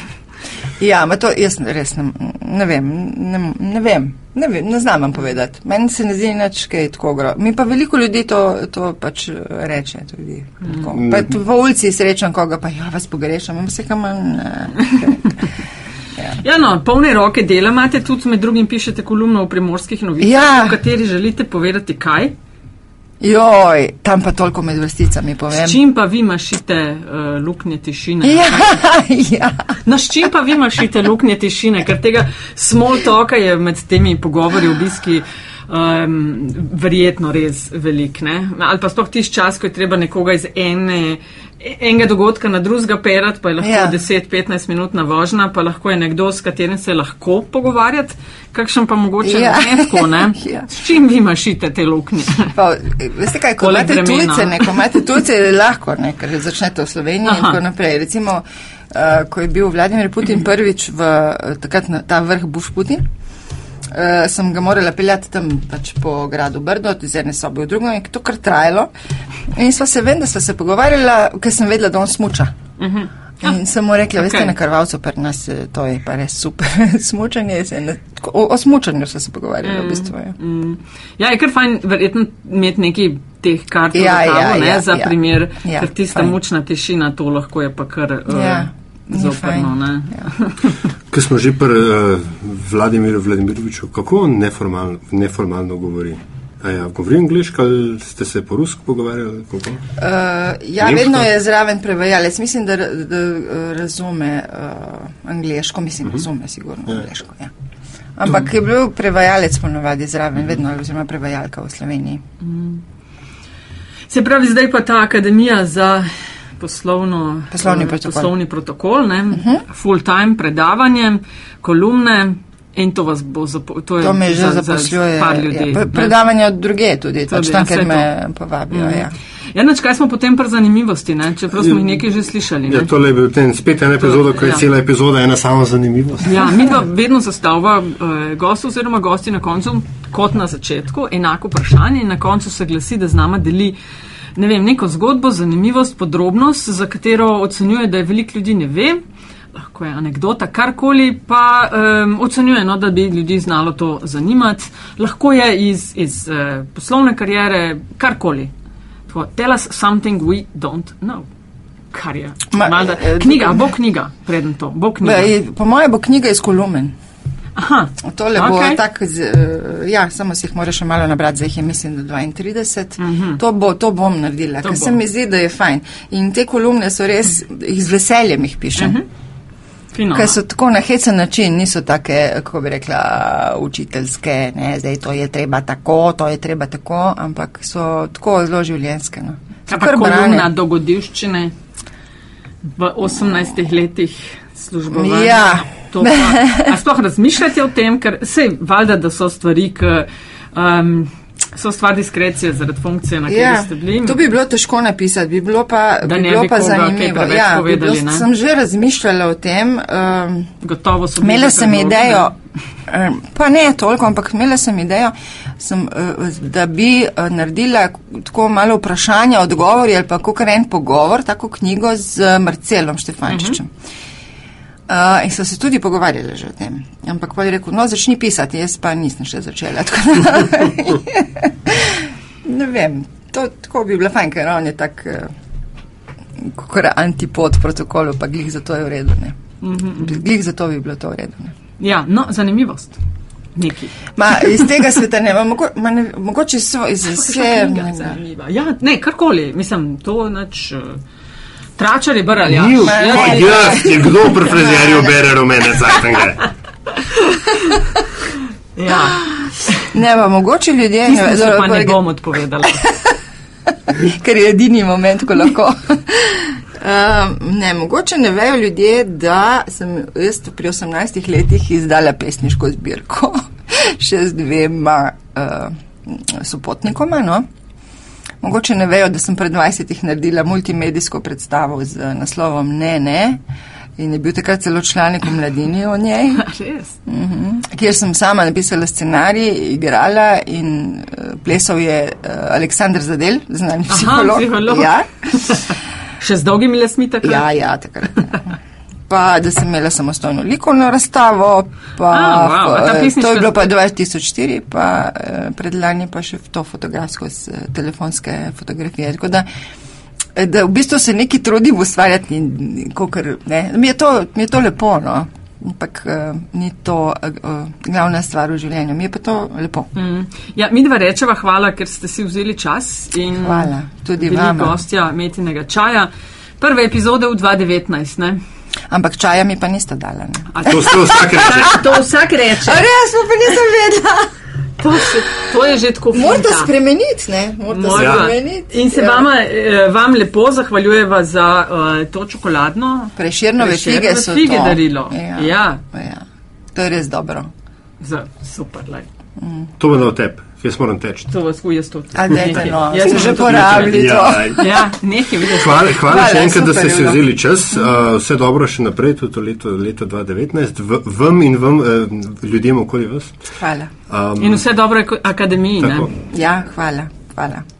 Ja, ma to jaz res ne, ne vem, ne, ne vem, ne, vem, ne znam vam povedati. Meni se ne zdi nič kaj tako gro. Mi pa veliko ljudi to, to pač reče. Tudi, tako. Mm. Pa tudi v ulici srečam koga, pa ja, vas pogrešam, in vse kam manj. Ja, no, polne roke dela imate, tudi med drugim pišete kolumno v primorskih novicah, Ja. v kateri želite povedati kaj. Joj, tam pa toliko med vrsticami povem. S čim pa vi mašite uh, luknje tišine? Ja, ja. No, s čim pa vi mašite luknje tišine, ker tega small talka je med temi pogovori, obiski um, verjetno res velik, ne? Ali pa sploh tiš čas, ko je treba nekoga iz ene, enega dogodka na drugega perat, pa je lahko Ja. 10-15 minutna vožnja, pa lahko je nekdo, s katerim se lahko pogovarjati, kakšen pa mogoče Ja. ne tako, ne? Ja. S čim vi mašite te luknje? Pa, veste kaj, ko Poleg imate tujce, ne, ko imate tujce, je lahko, ne, ker začnete v Sloveniji Aha. in tako naprej. Recimo, uh, ko je bil Vladimir Putin prvič v uh, takrat na ta vrh Bush Putin, uh, sem ga morala peljati tam pač po gradu Brdo, iz ene sobe v drugo in to kar trajalo. In sva se, vem, da sva se pogovarjala, ker sem vedela, da on smuča. In sem mu rekla, veste, okej. na Karvalcu pri nas eh, to je pa res super. Smučanje se ne, o, o smučanju so se pogovarjali v bistvu. Ja. Mm. Ja, je kar fajn, verjetno imeti nekaj teh kart Ja, v rokavu, ja, ne, ja, za ja. primer, Ja, ker tista fajn. mučna tišina, to lahko je pa kar uh, Ja, zoprno. fajn. Ja. Ko smo že pri uh, Vladimiru Vladimiroviču, kako on neformalno, neformalno govori? A ja, govori angliško ali ste se po rusko pogovarjali? Kako? Uh, ja, Nemško? vedno je zraven prevajalec. Mislim, da, da uh, razume uh, angliško, mislim, razume sigurno angliško. Ja. Ampak je bil prevajalec ponovadi zraven, vedno, oziroma prevajalka v Sloveniji. Se pravi, zdaj pa ta akademija za poslovno, Poslovni eh, protokol. poslovni protokol ne, uh -huh. full time predavanje, kolumne in to vas bo zapo, to je To me že za, zaposluje. za par ljudi. ja. Predavanja od druge tudi, Tudi, tudi tam, ja, ker vse me povabijo. Ja. Ja, nač, kaj smo potem pri zanimivosti, ne? čeprav smo jih nekaj že slišali. Ne? Ja, tole je bil ten spet ena epizoda, ko je ja. cela epizoda ena sama zanimivost. Ja, mi pa vedno zastavlja uh, gost oziroma gosti na koncu, kot na začetku, enako vprašanje in na koncu se glasi, da z nama deli ne vem, neko zgodbo, zanimivost, podrobnost, za katero ocenjuje, da je veliko ljudi ne ve. Lahko je anekdota, karkoli, pa um, ocenjuje, no, da bi ljudi znalo to zanimati. Lahko je iz, iz uh, poslovne karijere, karkoli. Tako, Tell us something we don't know. Kar je. Ma, Malda, eh, knjiga, bo knjiga, preden to, bo knjiga. Be, po mojem bo knjiga iz kolumen. Aha, Tole bo Okej. tak, z, uh, ja, samo si jih moraš malo nabrati, zdaj jih je mislim, da 32. Uh -huh. to, bo, to bom naredila, To ker bo. se mi zdi, da je fajn. In te kolumne so res, jih z veseljem jih pišem. Uh -huh. fino. Ker so tako na hecen način, niso take, kako bi rekla, učiteljske, ne, zdaj to je treba tako, to je treba tako, ampak so tako zelo življenjske. No. Ampak kolumna dogodivščine v 18 letih službovanja. Ja. To pa- sploh razmišljate o tem, ker sej valjda, da so stvari, ki um, so stvar diskrecije zaradi funkcije, na kateri Ja, ste bili. to bi bilo težko napisati, bi bilo pa, Da bi bilo bi pa zanimivo. Ja, bi povedali, bilo, ne? sem že razmišljala o tem. Um, Gotovo so bili Imela sem idejo, em, pa ne toliko, ampak imela sem idejo, sem, eh, da bi eh, naredila tako malo vprašanja, odgovori ali pa kakor en pogovor, tako knjigo z Marcelom Štefančičem. Uh, in so se tudi pogovarjali že o tem. Ampak pa je rekel, no, začni pisati, jaz pa nisem še začela. tako da- ne vem, to tako bi bilo fajn, ker on je tak, uh, kot antipod protokolu, pa glih zato je v redu. Ne? Glih zato bi bilo to v redu. Ne? Ja, no, zanimivost. Neki. Ma, iz tega sveta ne, ma, mogo, ma ne mogoče so iz vse. Ja, ne, karkoli, mislim, to nač. Uh, Tračar je bral, ja. Ni, Ja, ja, je kdo pri frizerju bere rumene cajtenge? ja. Ne, pa mogoče ljudje Tistim se dobro, pa ne bom odpovedala. ker je edini moment, ko lahko. Um, ne, mogoče ne vejo ljudje, da sem jaz pri 18 letih izdala pesniško zbirko še z dvema uh, sopotnikoma. No? Mogoče ne vejo, da sem pred 20 naredila multimedijsko predstavo z naslovom Ne, ne. In je bil takrat celo članek v mladini o njej. Res. Mhm. kjer sem sama napisala scenarij, igrala in uh, plesal je uh, Aleksandr Zadel, znani psiholog. psiholog. Ja, Še z dolgimi lasmi takrat? ja, ja, takrat. ja. Pa, da sem imela samostojno likovno razstavo, pa A, wow, to je bilo pa 2004, pa eh, predlani pa še to fotografsko z eh, telefonske fotografije. Tako da, eh, da v bistvu se neki trudim ustvarjati, kakor, ne, mi je, to, mi je to lepo, no. Ampak uh, ni to uh, glavna stvar v življenju, mi je pa to lepo. Mm. Ja, mi dva rečeva hvala, ker ste si vzeli čas in Hvala, tudi bili vama. gostja metinega čaja. Prve epizode v 2019, ne? Ampak čaja mi pa niste dala. Ne? A To se vsak reče. To vsak reče. res, pa nisem vedela. To, se, to je že tako Morate finta. spremeniti, ne? Morate spremeniti. In se ja. vama, eh, vam lepo zahvaljujeva za uh, to čokoladno. Preširnove fige Prešernove so fige to. darilo. Ja. Ja. ja. To je res dobro. Za, super, lej. To bo dal tep, jaz moram teči. To vas huje sto. A dajte, no, Jaz sem že to porabili to. Ja, Ja, nekaj vidiš. Hvala, hvala, Hvala, še enkrat, da ste si vzeli čas. Uh, vse dobro še naprej, tudi leto, leto 2019, v, vam in vam, uh, ljudem okoli vas. Hvala. Um, In vse dobro akademiji, tako. ne? Ja, hvala. hvala.